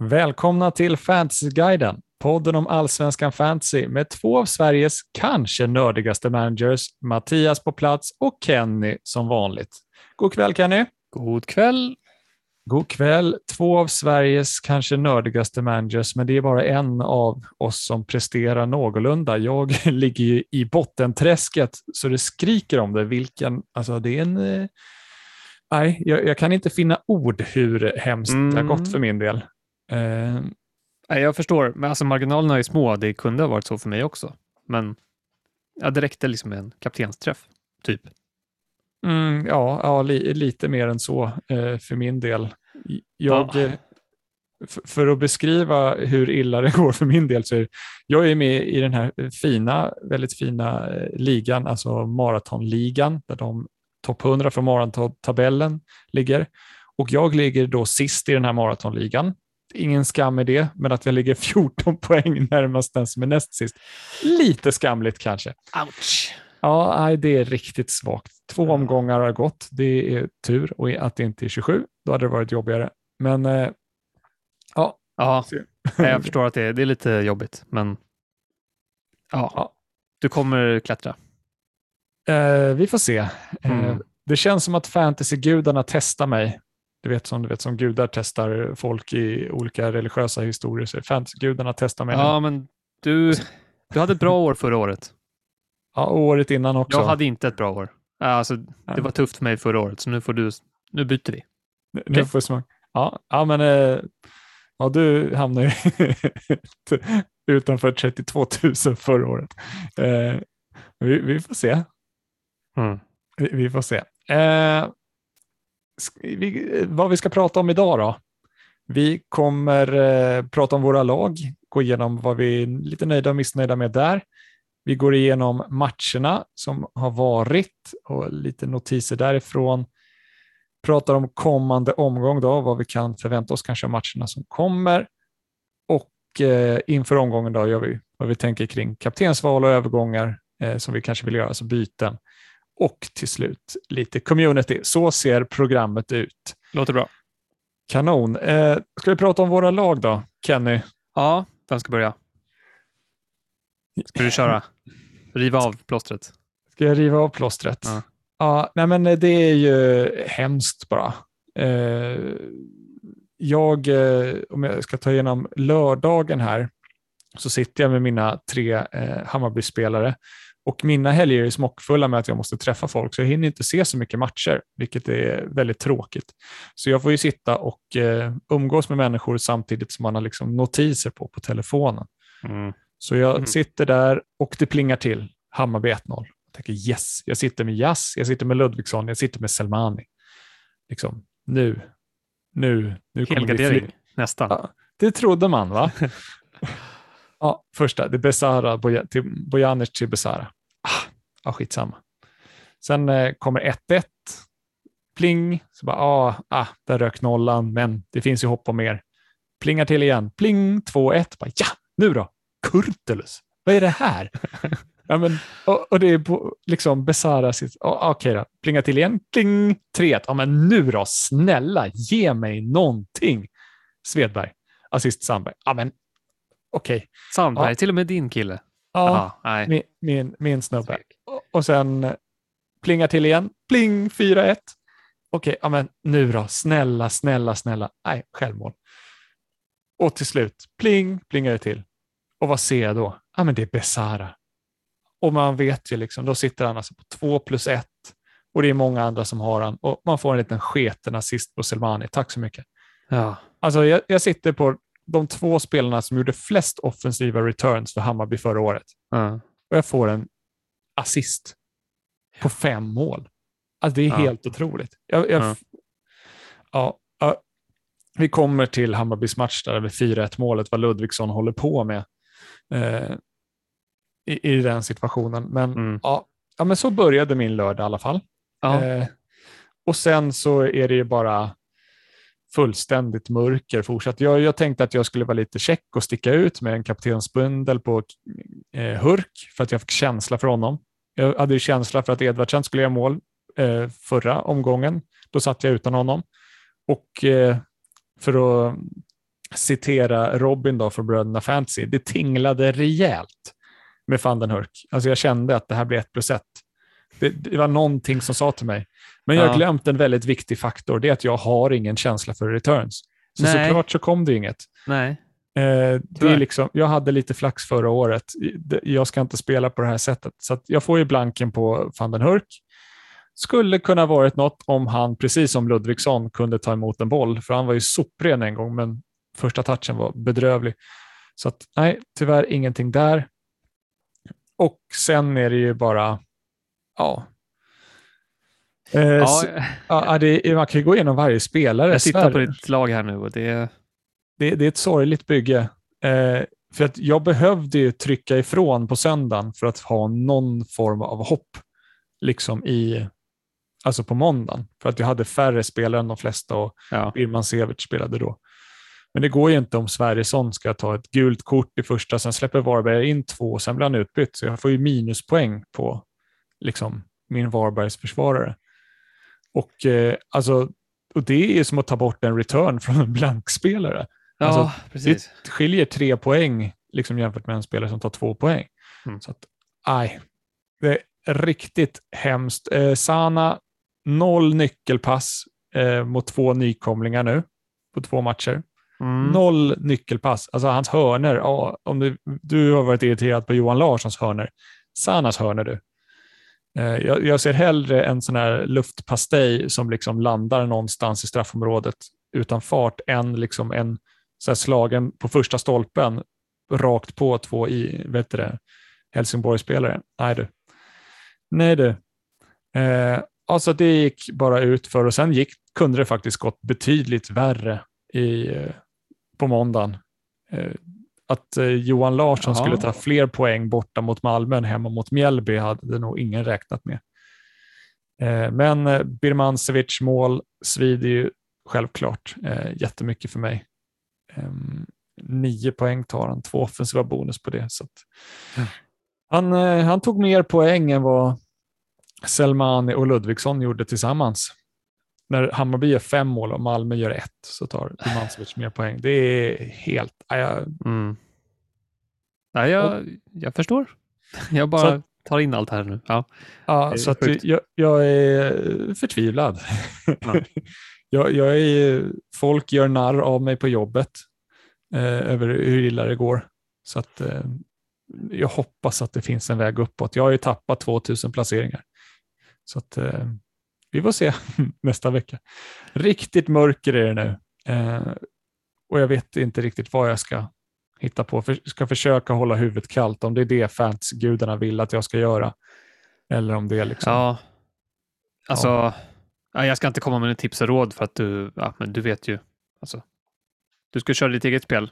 Välkomna till Fantasyguiden, podden om allsvenskan fantasy med två av Sveriges kanske nördigaste managers, Mattias på plats och Kenny som vanligt. God kväll Kenny! God kväll! God kväll! Två av Sveriges kanske nördigaste managers, men det är bara en av oss som presterar någorlunda. Jag ligger ju i bottenträsket så det skriker om det. Vilken, alltså det är en... eh, Nej, jag, jag kan inte finna ord hur hemskt det har gått Mm. för min del. Eh, jag förstår, men alltså marginalerna är små. Det kunde ha varit så för mig också. Men ja, det räckte liksom med en kaptensträff, typ. Mm, ja, ja li, lite mer än så eh, för min del. Jag, Ja. För att beskriva hur illa det går för min del så är jag är med i den här fina, väldigt fina eh, ligan, alltså maratonligan, där de topp 100 från maratontabellen ligger. Och jag ligger då sist i den här maratonligan. Ingen skam i det, men att jag ligger 14 poäng närmast den som är näst sist. Lite skamligt kanske. Ouch! Ja, nej, det är riktigt svagt. Två omgångar har gått. Det är tur och att det inte är 27. Då hade det varit jobbigare. Men eh, ja, Ja, jag förstår att det är, det är lite jobbigt, men ja, Ja. du kommer klättra. Eh, vi får se. Eh, Mm. det känns som att fantasygudarna testar mig. Du vet som, du vet som gudar testar folk i olika religiösa historier. Så fantasygudarna testar mig. Ja, nu. men du, du hade ett bra år förra året. Ja, året innan också. Jag hade inte ett bra år. Alltså, det var tufft för mig förra året, så nu får du, nu byter vi. Nu Okej. får jag smaka. Ja, ja, men eh, ja, du hamnade ju utanför 32 000 förra året. Eh, vi, vi får se. Mm. Vi, vi får se. Eh, vi, eh, vad vi ska prata om idag då? Vi kommer eh, prata om våra lag, gå igenom vad vi är lite nöjda och missnöjda med där. Vi går igenom matcherna som har varit och lite notiser därifrån. Pratar om kommande omgång, då, vad vi kan förvänta oss kanske av matcherna som kommer. Och eh, inför omgången då gör vi vad vi tänker kring kaptensval och övergångar eh, som vi kanske vill göra, alltså byten. Och till slut lite community. Så ser programmet ut. Låter bra. Kanon. Eh, ska vi prata om våra lag då, Kenny? Ja, vem ska börja? Ska du köra? Riva av plåstret. Ska jag riva av plåstret? Ja. Ja, nej men det är ju hemskt bara. Eh, jag, eh, om jag ska ta igenom lördagen här, så sitter jag med mina tre eh, Hammarby-spelare och mina helger är smockfulla med att jag måste träffa folk, så jag hinner inte se så mycket matcher, vilket är väldigt tråkigt. Så jag får ju sitta och eh, umgås med människor samtidigt som man har liksom notiser på på telefonen. Mm. Så jag Mm. sitter där och det plingar till. Hammarby 1-0. Jag tänker yes, jag sitter med Jas, jag sitter med Ludvigsson, jag sitter med Selmani. Liksom, nu, nu, nu kommer vi fly- Helgardering, nästan. Ja, Det trodde man va? ja, första, det är Besara, Boja- till Bojanic till Besara. Ah, ja, skitsamma. Sen eh, kommer 1-1. Pling, så bara, ah, ah, där rök nollan, men det finns ju hopp om mer. Plingar till igen. Pling, 2-1. Bara, ja, nu då? Kurtulus. Vad är det här? ja, men, och, och det är på, liksom Besara sitt, oh, okej då, plingar till igen. Pling, 3-1. Ja, men nu då, snälla, ge mig någonting. Svedberg, assist Sandberg. Ja, men okej. Sandberg, Ja. till och med din kille. Ja, nej. min, min, min snubbe. Och, och sen eh, plingar till igen. Pling, 4-1. Okej, ja men nu då, snälla, snälla, snälla. Nej, självmål. Och till slut, pling, plingar det till. Och vad ser jag då? Ja, men det är Besara. Och man vet ju liksom, då sitter han alltså på 2 plus 1 och det är många andra som har han och man får en liten sketen assist på Selmani. Tack så mycket. Ja. Alltså jag, jag sitter på de två spelarna som gjorde flest offensiva returns för Hammarby förra året Ja. och jag får en assist på fem mål. Alltså det är Ja. helt otroligt. Jag, jag, Ja. ja. Ja, vi kommer till Hammarbys match där med 4-1 målet, vad Ludvigsson håller på med eh, i, i den situationen. Men, Mm. ja, ja, men så började min lördag i alla fall. Eh, och sen så är det ju bara fullständigt mörker fortsatt. Jag, jag tänkte att jag skulle vara lite check och sticka ut med en kaptensbundel på eh, Hurk för att jag fick känsla för honom. Jag hade ju känsla för att Edvardsen skulle göra mål eh, förra omgången. Då satt jag utan honom. Och eh, för att citera Robin då från Bröderna Fantasy, det tinglade rejält med van den Hurk. Alltså jag kände att det här blir ett plus ett. Det, det var någonting som sa till mig. Men jag har Ja. glömt en väldigt viktig faktor, det är att jag har ingen känsla för returns. Så Nej. såklart så kom det inget. Nej. Eh, det är liksom, jag hade lite flax förra året. Jag ska inte spela på det här sättet. Så jag får ju blanken på van den Hurk. Skulle kunna varit något om han, precis som Ludvigsson, kunde ta emot en boll. För han var ju sopren en gång, men första touchen var bedrövlig. Så att, nej, tyvärr ingenting där. Och sen är det ju bara, ja. Eh, Ja, s- ja, det, man kan ju gå igenom varje spelare. jag tittar på ditt lag här nu och det det, det är ett sorgligt bygge. Eh, för att jag behövde ju trycka ifrån på söndagen för att ha någon form av hopp liksom i, alltså på måndagen. För att jag hade färre spelare än de flesta och ja. Birman Sevic spelade då. Men det går ju inte om Sverigesson ska ta ett gult kort i första, sen släpper Varberg in två, sen blir han utbytt. Så jag får ju minuspoäng på liksom, min Varbergs försvarare. Och, eh, alltså, och det är som att ta bort en return från en blankspelare. ja, Alltså, precis. Det skiljer tre poäng liksom jämfört med en spelare som tar två poäng. Mm. Så att, aj, det är riktigt hemskt. Eh, Sana, noll nyckelpass eh, mot två nykomlingar nu på två matcher. Mm. Noll nyckelpass. Alltså hans hörner. Ja, om du, du har varit irriterad på Johan Larssons hörner. Sanas hörner du. Eh, jag, jag ser hellre en sån här luftpastej som liksom landar någonstans i straffområdet utan fart än liksom en så här slagen på första stolpen rakt på två i, vet du det, Helsingborgsspelare. Nej du. Nej du. Eh, alltså det gick bara ut för och sen gick, kunde det faktiskt gått betydligt värre i, eh, på måndagen. Eh, att eh, Johan Larsson Jaha. skulle ta fler poäng borta mot Malmö än hemma mot Mjällby hade nog ingen räknat med. Eh, men eh, Birmancevic mål svider ju självklart jättemycket för mig. Ehm, nio poäng tar han, två offensiva bonus på det. Så Ja. han, han tog mer poäng än vad Selmani och Ludvigsson gjorde tillsammans. När Hammarby gör fem mål och Malmö gör ett så tar Birmancevic mer poäng. Det är helt... ja, jag, Mm. Nej, jag, jag förstår. Jag bara Så- tar in allt här nu. Ja. Ja, så att sjukt. jag, jag är förtvivlad. Ja. jag, jag är, folk gör narr av mig på jobbet eh, över hur illa det går. Så att, eh, jag hoppas att det finns en väg uppåt. Jag har ju tappat 2000 placeringar. Så att, eh, vi får se nästa vecka. Riktigt mörker är det nu. Eh, och jag vet inte riktigt vad jag ska hitta på. För, ska försöka hålla huvudet kallt om det är det fansgudarna vill att jag ska göra. Eller om det är liksom... ja. Alltså, ja. jag ska inte komma med några tips och råd för att du, ja, men du vet ju. Alltså, du ska köra ditt eget spel.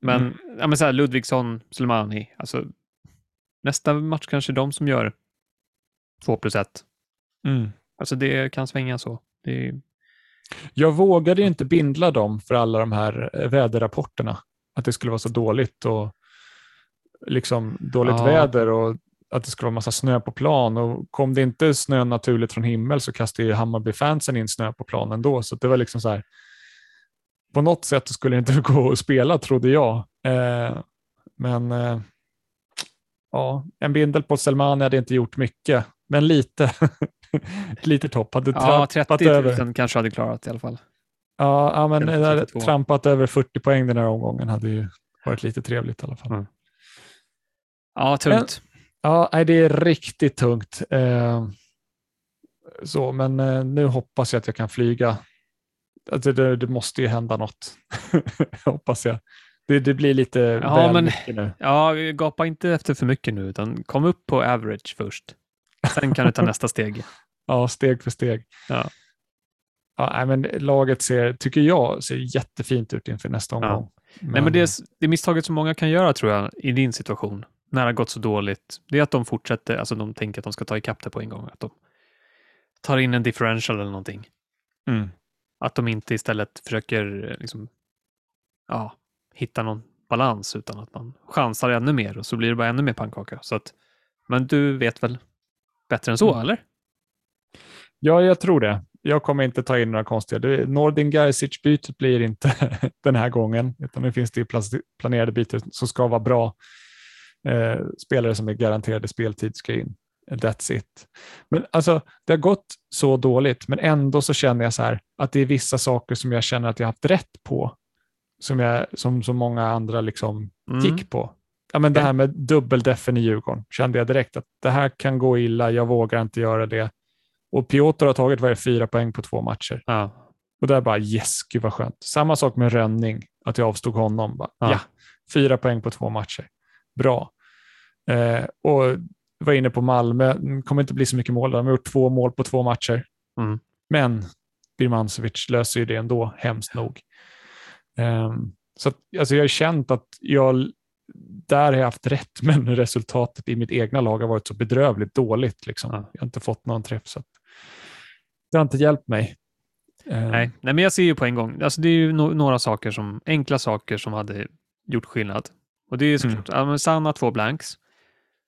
Men, Mm. ja, men så här, Ludvigsson, Slimani, alltså nästa match kanske de som gör två plus ett. Mm. Alltså det kan svänga så. Det Jag vågade ju inte bindla dem för alla de här eh, väderrapporterna. Att det skulle vara så dåligt och liksom dåligt Ja. väder och att det skulle vara massa snö på plan. Och kom det inte snö naturligt från himmel så kastade ju Hammarby-fansen in snö på planen ändå. Så det var liksom så här. På något sätt skulle det inte gå att spela trodde jag. Eh, men eh, ja, en bindel på Selmani hade inte gjort mycket, men lite. Ett litet hopp. Hade ja, trampat 30 över. 000 kanske hade klarat i alla fall. Ja, ja men där 32. trampat över 40 poäng den här omgången hade ju varit lite trevligt i alla fall. Mm. Ja, tungt. Ja, nej, det är riktigt tungt. Eh, så, men eh, nu hoppas jag att jag kan flyga. Alltså, det, det måste ju hända något, hoppas jag. Det, det blir lite Ja, väl men- mycket nu. Ja, gapa inte efter för mycket nu, utan kom upp på average först. Sen kan du ta nästa steg. Ja, steg för steg. Ja. Ja, men laget ser, tycker jag, ser jättefint ut inför nästa omgång. Nej, men det, det misstaget som många kan göra tror jag i din situation, när det har gått så dåligt, det är att de fortsätter, alltså de tänker att de ska ta ikapp det på en gång. Att de tar in en differential eller någonting. Mm. Att de inte istället försöker liksom, ja, hitta någon balans utan att man chansar ännu mer och så blir det bara ännu mer pannkaka. Så att, men du vet väl bättre än så, Mm. eller? Ja, jag tror det. Jag kommer inte ta in några konstiga. Nordin Garcic-bytet blir inte den här gången, utan nu finns det planerade byten som ska vara bra. Eh, spelare som är garanterade speltid ska in. That's it. Men alltså, det har gått så dåligt, men ändå så känner jag så här att det är vissa saker som jag känner att jag haft rätt på, som, jag, som så många andra liksom Mm. gick på. Ja, men Det här med dubbeldefen i Djurgården kände jag direkt att det här kan gå illa, jag vågar inte göra det. Och Piotr har tagit vad det, fyra poäng på två matcher. Ja. Och där bara yes, gud vad skönt. Samma sak med Rönning, att jag avstod honom. Bara, ja. Ja. fyra poäng på två matcher. Bra. Eh, och var inne på Malmö, Mm, kommer inte bli så mycket mål. De har gjort två mål på två matcher. Mm. Men Birmancevic löser ju det ändå, hemskt nog. Ehm, så att, alltså jag har känt att jag där har jag haft rätt, men resultatet i mitt egna lag har varit så bedrövligt dåligt. Liksom. Ja. Jag har inte fått någon träff, så att det har inte hjälpt mig. Ehm, Nej. Nej, men jag ser ju på en gång. Alltså, det är ju no- några saker som, enkla saker som hade gjort skillnad. Och det är såklart, ja, men Sanna två blanks.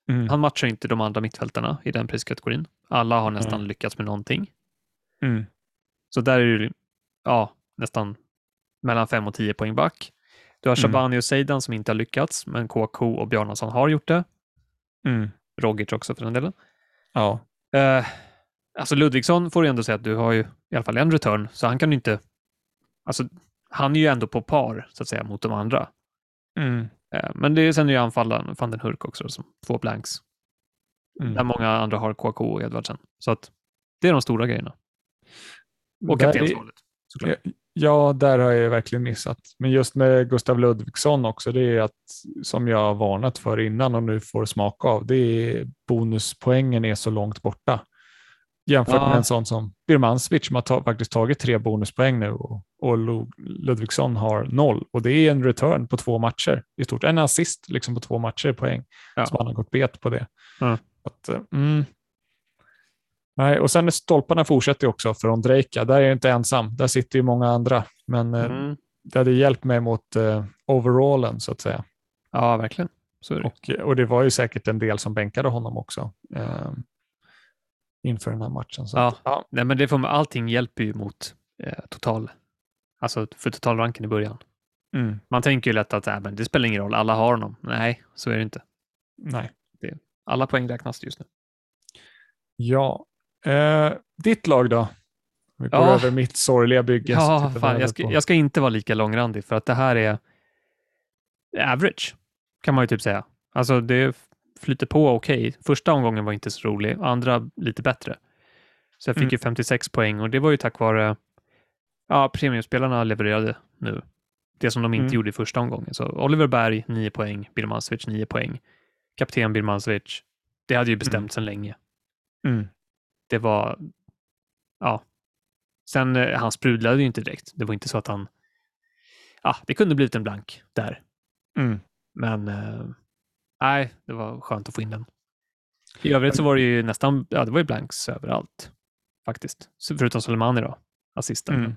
mm, Han matchar inte de andra mittfältarna i den priskategorin. Alla har nästan Mm. lyckats med någonting. mm, Så där är ju, ja, nästan mellan 5 och 10 poäng back. Du har Mm. Shabani och Seidan som inte har lyckats, men KK och Bjarnason har gjort det. mm, Rogic också för den delen. ja, Eh, alltså Ludvigsson får du ändå säga att du har ju i alla fall en return, så han kan ju inte... Alltså, han är ju ändå på par, så att säga, mot de andra. mm, Eh, men det är, sen är ju anfallaren van den Hurk också, som två blanks. mm. Där många andra har KK och Edvardsen. Så att det är de stora grejerna. Och kaptensvalet. såklart. Ja, där har jag verkligen missat. Men just med Gustav Ludvigsson också, det är att som jag har varnat för innan och nu får smaka av, det är bonuspoängen är så långt borta. Jämfört Ja. med en sån som Birmancevic som har ta, faktiskt tagit tre bonuspoäng nu och, och Lu- Ludvigsson har noll. Och det är en return på två matcher i stort. En assist liksom på två matcher i poäng. Ja. Så han har gått bet på det. Ja. Att, eh, mm. Nej, och sen är stolparna fortsätter också för Ondrejka. Där är jag inte ensam. Där sitter ju många andra. Men eh, Mm. det hade hjälpt mig mot eh, overallen så att säga. Ja, verkligen. Och, och det var ju säkert en del som bänkade honom också eh, inför den här matchen. Så Ja. att, ja. Nej, men det får man, allting hjälper ju mot eh, total, alltså för totalranken i början. Mm, Man tänker ju lätt att äh, men det spelar ingen roll, alla har honom. Nej, så är det inte. nej. Alla poäng räknas just nu. Ja. Eh, ditt lag då? Vi går Ja. över mitt sorgliga bygge. Ja, fan, jag, ska, jag ska inte vara lika långrandig för att det här är average, kan man ju typ säga. Alltså det flyter på okej. Första omgången var inte så rolig, andra lite bättre. Så jag fick Mm. ju 56 poäng och det var ju tack vare ja, premiumspelarna levererade nu. Det som de inte Mm. gjorde i första omgången. Så Oliver Berg 9 poäng, Birmancevic 9 poäng, kapten Birmancevic. Det hade ju bestämt Mm. sedan länge. Mm, Det var, ja. Sen eh, han sprudlade ju inte direkt. Det var inte så att han, ja, det kunde blivit en blank där. mm. Men eh, nej, det var skönt att få in den. I övrigt så var det ju nästan, ja det var ju blanks överallt faktiskt. Förutom Soleimani då, assisten. Mm.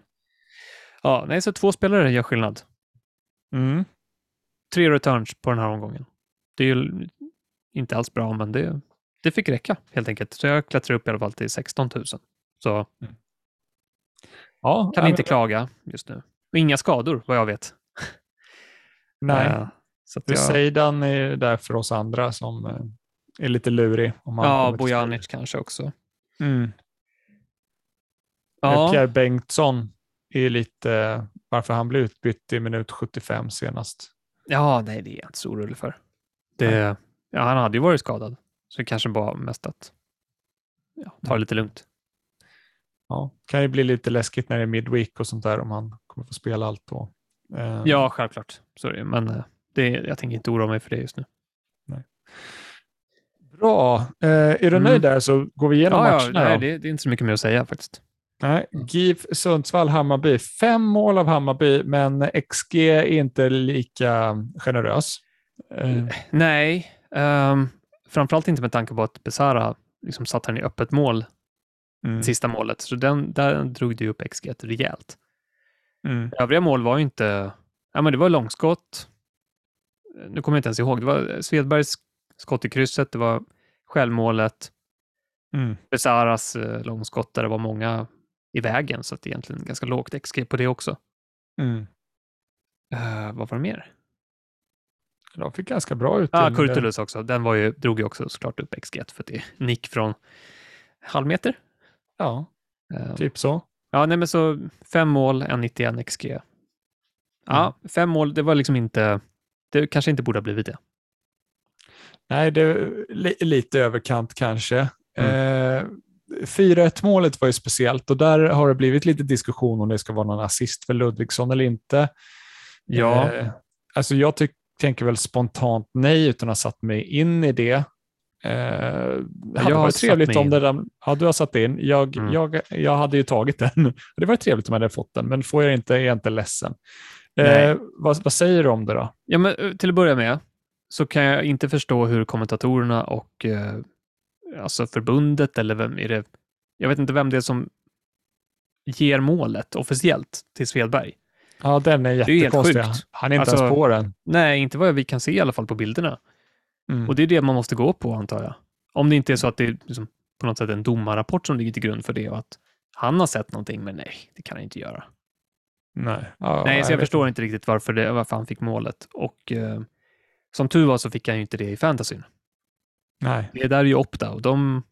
Ja, nej, så två spelare gör skillnad. Mm. Tre returns på den här omgången. Det är ju inte alls bra, men det, det fick räcka helt enkelt. Så jag klättrar upp i alla fall till 16 000. Så Ja, kan ja, inte men- klaga just nu. Och inga skador, vad jag vet. Nej, Eh, så jag, Seidan är där för oss andra som eh, är lite lurig. Om han ja, Bojanic kanske också. Mm. Ja, Pierre Bengtsson är lite varför han blev utbytt i minut 75 senast. ja, nej, det är jag inte så orolig för. Det, ja, han hade ju varit skadad, så det kanske bara mest att ja, ta det lite lugnt. Ja, kan ju bli lite läskigt när det är midweek och sånt där om han kommer få spela allt då. Eh, Ja, självklart. Så är det, men eh, det, jag tänker inte oroa mig för det just nu. Bra. Eh, är du Mm. nöjd där så går vi igenom Ja, ja, matcherna. nej, då. det, det är inte så mycket mer att säga faktiskt. Nej, GIF Sundsvall, Hammarby. Fem mål av Hammarby, men XG är inte lika generös. Eh, Nej, um, framförallt inte med tanke på att Besara liksom satte den i öppet mål, mm, sista målet. Så den, där drog det upp XG rejält. mm, Övriga mål var ju inte... Ja, men det var långskott. Nu kommer jag inte ens ihåg. Det var Svedbergs skott i krysset, det var självmålet, mm, Besaras eh, långskott där det var många i vägen, så att det är egentligen ganska lågt XG på det också. Mm. Uh, vad var det mer? De fick ganska bra Ja, utdelning. där. Kurtulus också. Den var ju, drog ju också såklart upp XG för att det är nick från halvmeter. Ja, Uh, typ så. Ja, nej men så fem mål, en 91 XG. Ja, fem mål, det var liksom inte, det kanske inte borde ha blivit det. Nej, det är li lite överkant kanske. Mm. Eh, 4-1 målet var ju speciellt och där har det blivit lite diskussion om det ska vara någon assist för Ludvigsson eller inte. Ja. Eh, alltså jag tänker väl spontant nej utan att ha satt mig in i det. Eh, det jag hade har varit trevligt om det där, ja du har satt in, jag, Mm. jag, jag hade ju tagit den. Det var trevligt om jag hade fått den, men får jag inte är jag inte ledsen. Eh, vad, vad säger du om det då? Ja, men eh, till att börja med så kan jag inte förstå hur kommentatorerna och eh, alltså förbundet eller vem är det? Jag vet inte vem det är som ger målet officiellt till Svedberg. Ja, den är är helt jättekonstig. sjukt. Han är inte Alltså- ens på den. Nej, inte vad vi kan se i alla fall på bilderna. Mm. Och det är det man måste gå på antar jag. Om det inte är så att det är liksom på något sätt en domarrapport som ligger till grund för det och att han har sett någonting, men nej, det kan han inte göra. Nej, ja, nej, så jag vet förstår inte riktigt varför, det, varför han fick målet. Och eh, som tur var så fick han ju inte det i fantasyn. Nej. Det där är ju Opta och de,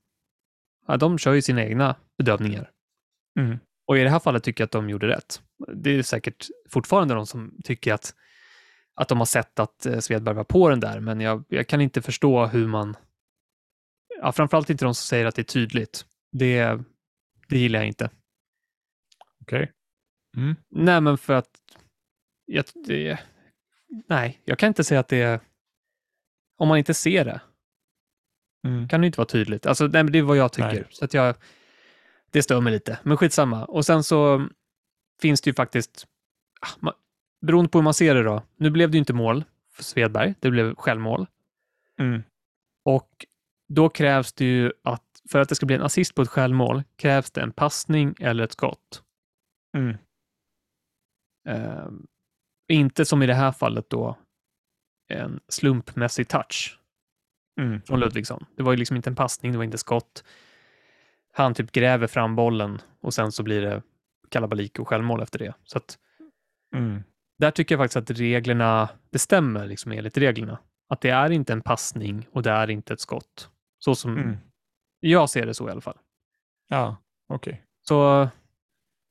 ja, de kör ju sina egna bedömningar. Mm. Och i det här fallet tycker jag att de gjorde rätt. Det är säkert fortfarande de som tycker att, att de har sett att eh, Svedberg var på den där, men jag, jag kan inte förstå hur man... Ja, framförallt inte de som säger att det är tydligt. Det, det gillar jag inte. Okej. Mm. Nej, men för att... Jag, det, nej, jag kan inte säga att det är... Om man inte ser det, Mm. kan det inte vara tydligt. Alltså, nej, men det är vad jag tycker. Nej. Så att jag, det stör mig lite, men skitsamma. Och sen så finns det ju faktiskt, ah, ma- beroende på hur man ser det då. Nu blev det ju inte mål för Svedberg, det blev självmål. Mm. Och då krävs det ju att, för att det ska bli en assist på ett självmål, krävs det en passning eller ett skott. Mm. Ehm, inte som i det här fallet då, en slumpmässig touch. Mm. från Ludvigsson. Det var ju liksom inte en passning, det var inte skott. Han typ gräver fram bollen och sen så blir det kalabalik och självmål efter det. Så att Mm. där tycker jag faktiskt att reglerna, det stämmer liksom enligt reglerna. Att det är inte en passning och det är inte ett skott. Så som Mm. jag ser det så i alla fall. Ja, okej. Så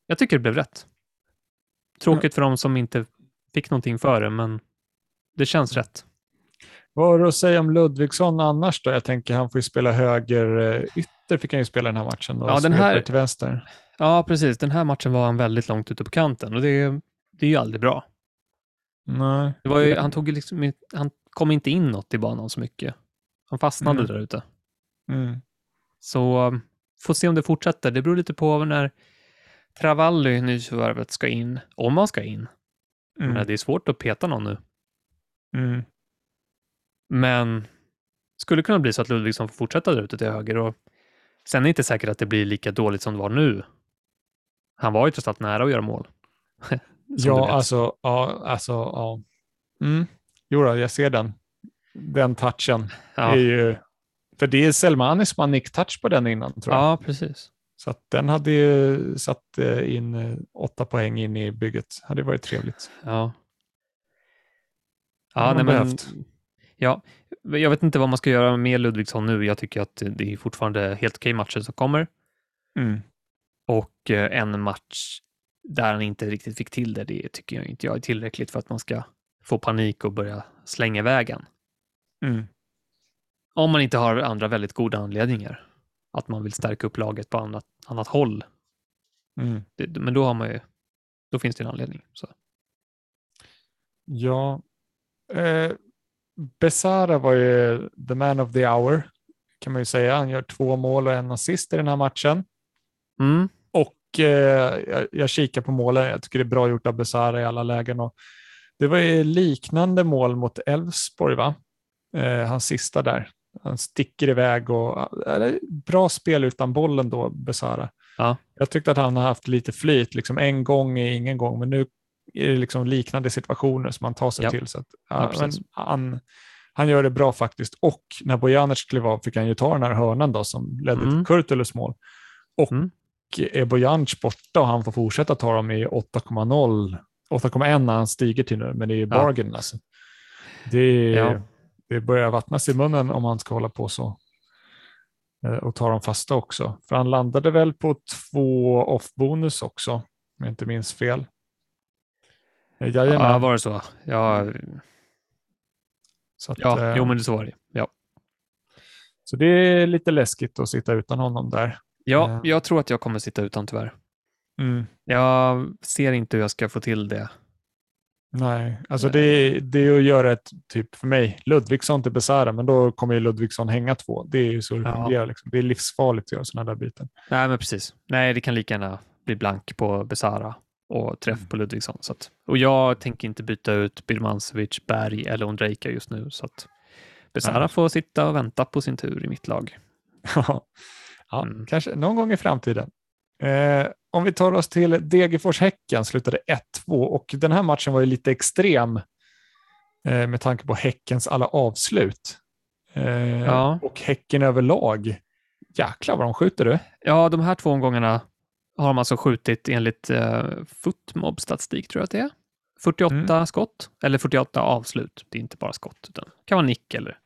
jag tycker det blev rätt. Tråkigt för de som inte fick någonting för det, men det känns rätt. Vad har du att säga om Ludvigsson annars då? Jag tänker han får ju spela höger eh, ytter, fick han ju spela den här matchen. Och Ja, den här- till vänster. Ja, precis. Den här matchen var han väldigt långt ute på kanten och det, det är ju aldrig bra. Nej. Ju, han, tog liksom, han kom inte inåt i banan så mycket. Han fastnade Mm. där ute. Mm. Så um, får se om det fortsätter. Det beror lite på när Travalli, nyförvärvet, ska in. Om han ska in. Mm. det är svårt att peta någon nu. Mm. Men skulle kunna bli så att Ludvigsson får fortsätta där ute till höger. Och sen är det inte säkert att det blir lika dåligt som det var nu. Han var ju trots allt nära att göra mål. Ja, alltså, ja, alltså, ja. Mm. Jo då, jag ser den. Den touchen ja. är ju... För det är Selmani som har nick-touch på den innan, tror jag. ja, precis. Så att den hade ju satt eh, in eh, åtta poäng in i bygget. hade varit trevligt. Ja. Ja, nej, men, ja, jag vet inte vad man ska göra med Ludvigsson nu. Jag tycker att det är fortfarande helt okej matcher som kommer Mm. och eh, en match där han inte riktigt fick till det, det tycker jag inte jag är tillräckligt för att man ska få panik och börja slänga vägen. Mm. Om man inte har andra väldigt goda anledningar. Att man vill stärka upp laget på annat, annat håll. Mm. Det, men då har man ju, då finns det en anledning. Så. Ja. Eh, Besara var ju the man of the hour, kan man ju säga. Han gör två mål och en assist i den här matchen. Mm. Och eh, jag, jag kikar på målen. Jag tycker det är bra gjort av Besara i alla lägen. Och det var ju liknande mål mot Elfsborg, va? Eh, hans sista där. Han sticker iväg och är bra spel utan bollen då, Besara. Ja. Jag tyckte att han har haft lite flyt. Liksom en gång är ingen gång, men nu är det liksom liknande situationer som han tar sig Ja. till. Så att, Ja, men han, han gör det bra faktiskt. Och när Bojanic klev av fick han ju ta den här hörnan då som ledde Mm. till Kurtulus mål. Och Mm. är Bojanc borta och han får fortsätta ta dem i 8,0, 8,1 när han stiger till nu, men det är bargain alltså. Det, Ja. Det börjar vattnas i munnen om han ska hålla på så. Eh, Och ta dem fasta också. För han landade väl på två off-bonus också, om jag inte minns fel. Eh, Jajamän. Ja, var det så? Ja, så, att, ja eh, jo, men så var det. Ja. så det är lite läskigt att sitta utan honom där. ja, jag tror att jag kommer sitta utan tyvärr. Mm. Jag ser inte hur jag ska få till det. Nej, alltså det, det är att göra ett, typ för mig, Ludvigsson till Besara, men då kommer ju Ludvigsson hänga två. Det är ju så det Ja. fungerar. Liksom. Det är livsfarligt att göra sådana där byten. Nej, men precis. Nej, det kan lika gärna bli blank på Besara och träff Mm. på Ludvigsson. Så att, och jag tänker inte byta ut Birmancevic, Berg eller Ondrejka just nu. Så att Besara Nej. får sitta och vänta på sin tur i mitt lag. ja, Mm. kanske någon gång i framtiden. Eh, om vi tar oss till Degerfors-Häcken slutade 1-2 och den här matchen var ju lite extrem eh, med tanke på Häckens alla avslut. Eh, Ja. Och Häcken överlag. Jäklar vad de skjuter du. Ja, de här två omgångarna har de alltså skjutit enligt eh, Footmob-statistik, tror jag att det är. 48 skott, eller 48 avslut. Det är inte bara skott, utan det kan vara nick eller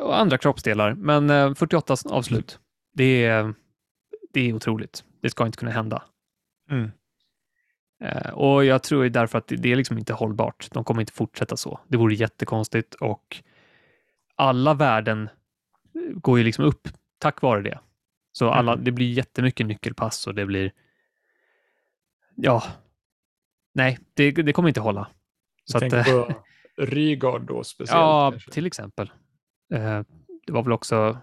och andra kroppsdelar. Men eh, 48 avslut, det är, det är otroligt. Det ska inte kunna hända. Mm. Eh, och jag tror ju därför att det, är liksom inte hållbart. De kommer inte fortsätta så. Det vore jättekonstigt och alla värden eh, går ju liksom upp tack vare det. Så alla, Mm. det blir jättemycket nyckelpass och det blir... Ja. Nej, det, det kommer inte hålla. Så Jag att, eh, på Rygaard då speciellt. ja, kanske. till exempel. Det var väl också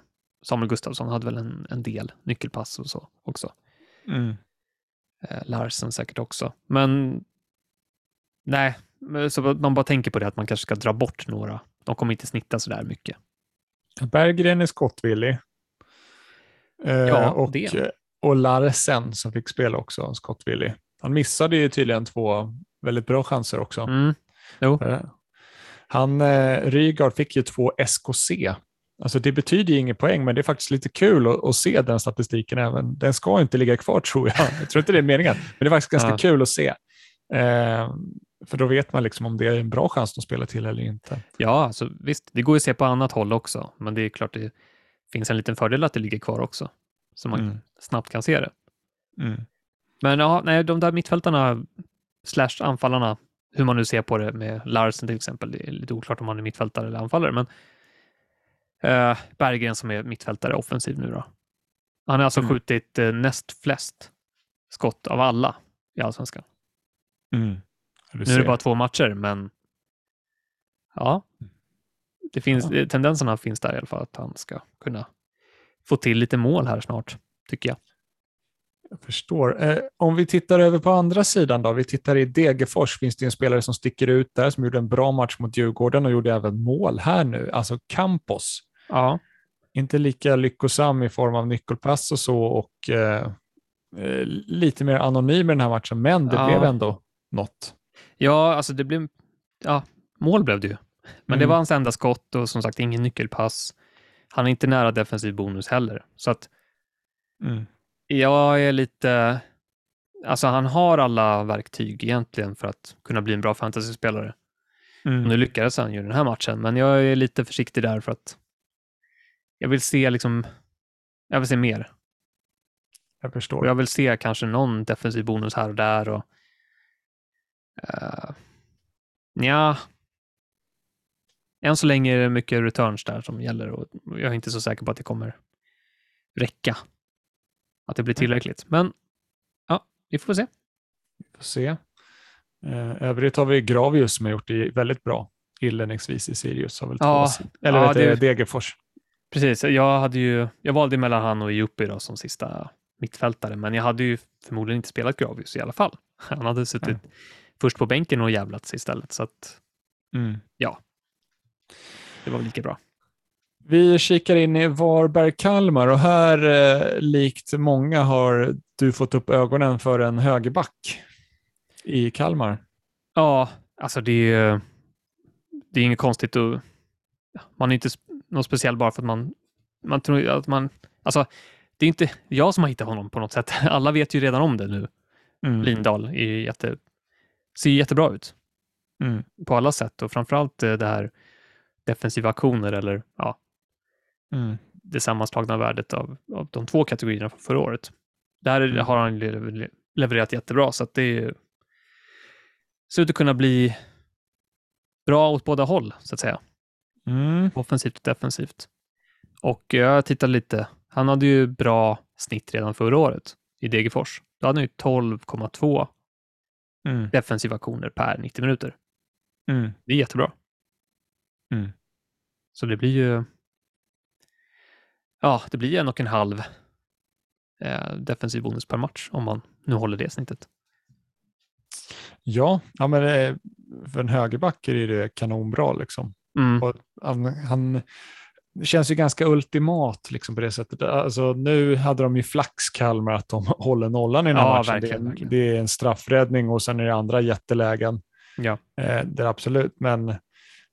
Samuel Gustafsson hade väl en, en del nyckelpass och så också. Mm. Eh, Larsen säkert också. Men nej, så man bara tänker på det att man kanske ska dra bort några. De kommer inte snitta så där mycket. Berggren är skottvillig. Eh, Ja, och, det. och Larsen som fick spela också skottvillig. Han missade ju tydligen två väldigt bra chanser också. Mm. Eh, Han, eh, Rygaard fick ju två SKC. Alltså det betyder ju ingen poäng, men det är faktiskt lite kul att, att se den statistiken även. Den ska inte ligga kvar tror jag. Jag tror inte det är meningen, men det är faktiskt ganska Ja. kul att se. Eh, för då vet man liksom om det är en bra chans att spela till eller inte. ja, alltså, visst, det går ju att se på annat håll också, men det är klart det finns en liten fördel att det ligger kvar också, så man Mm. snabbt kan se det. Mm. Men ja, nej, de där mittfältarna slash anfallarna, hur man nu ser på det med Larsen till exempel, det är lite oklart om han är mittfältare eller anfallare, men eh, Berggren som är mittfältare offensiv nu då. Han har alltså Mm. skjutit eh, näst flest skott av alla i allsvenskan. Mm. Nu är det bara två matcher, men ja, det finns, Ja. eh, tendenserna finns där i alla fall att han ska kunna få till lite mål här snart, tycker jag. Jag förstår. Eh, om vi tittar över på andra sidan då. Vi tittar i Degerfors. Finns det en spelare som sticker ut där som gjorde en bra match mot Djurgården och gjorde även mål här nu. Alltså Campos. Ja, Inte lika lyckosam i form av nyckelpass och så och eh, eh, lite mer anonym i den här matchen. Men det Ja. blev ändå något. ja alltså det blev, ja, mål blev det ju. Men det Mm. var hans enda skott och som sagt ingen nyckelpass. Han är inte nära defensiv bonus heller. Så att Mm. jag är lite, alltså han har alla verktyg egentligen för att kunna bli en bra fantasyspelare. Och Mm. nu lyckades han ju den här matchen, men jag är lite försiktig där för att jag vill se liksom, jag vill se mer. Jag förstår. Och jag vill se kanske någon defensiv bonus här och där. Och, uh, ja. Än så länge är det mycket returns där som gäller och jag är inte så säker på att det kommer räcka. Att det blir tillräckligt. Men ja, vi får se. får se. Eh, övrigt har vi Gravius som har gjort det väldigt bra inledningsvis i Sirius. Har väl Ja, två, eller ja, vet det- Degerfors. Precis, jag hade ju, jag valde mellan han och Juppie då som sista mittfältare, men jag hade ju förmodligen inte spelat Gravius i alla fall. Han hade suttit Nej. först på bänken och jävlats istället, så att Mm. det var väl lika bra. Vi kikar in i Varberg-Kalmar och här, eh, likt många, har du fått upp ögonen för en högerback i Kalmar. Ja, alltså det är, ju- det är inget konstigt att man är inte något speciell bara för att man, man tror att man, alltså det är inte jag som har hittat honom på något sätt. Alla vet ju redan om det nu. Mm. Lindahl är jätte, ser jättebra ut Mm. på alla sätt och framförallt eh, det här defensiva aktioner eller ja, Mm. det sammantagna värdet av, av de två kategorierna från förra året. Där Mm. har han le- levererat jättebra så att det ser ut att kunna bli bra åt båda håll så att säga. Mm. offensivt och defensivt. Och jag tittar lite. Han hade ju bra snitt redan förra året i Degerfors. Då hade han ju 12,2 Mm. defensiva aktioner per 90 minuter. Mm. Det är jättebra. Mm. Så det blir ju Ja, det blir en och en halv eh, defensiv bonus per match om man nu håller det snittet. Ja, ja men eh, för en högerback är det kanonbra. Liksom. Mm. Och han, han känns ju ganska ultimat liksom, på det sättet. Alltså, nu hade de ju flax Kalmar att de håller nollan i den här Ja, matchen. verkligen, det, är, verkligen. det är en straffräddning och sen är det andra jättelägen. Ja. Eh, det är absolut, men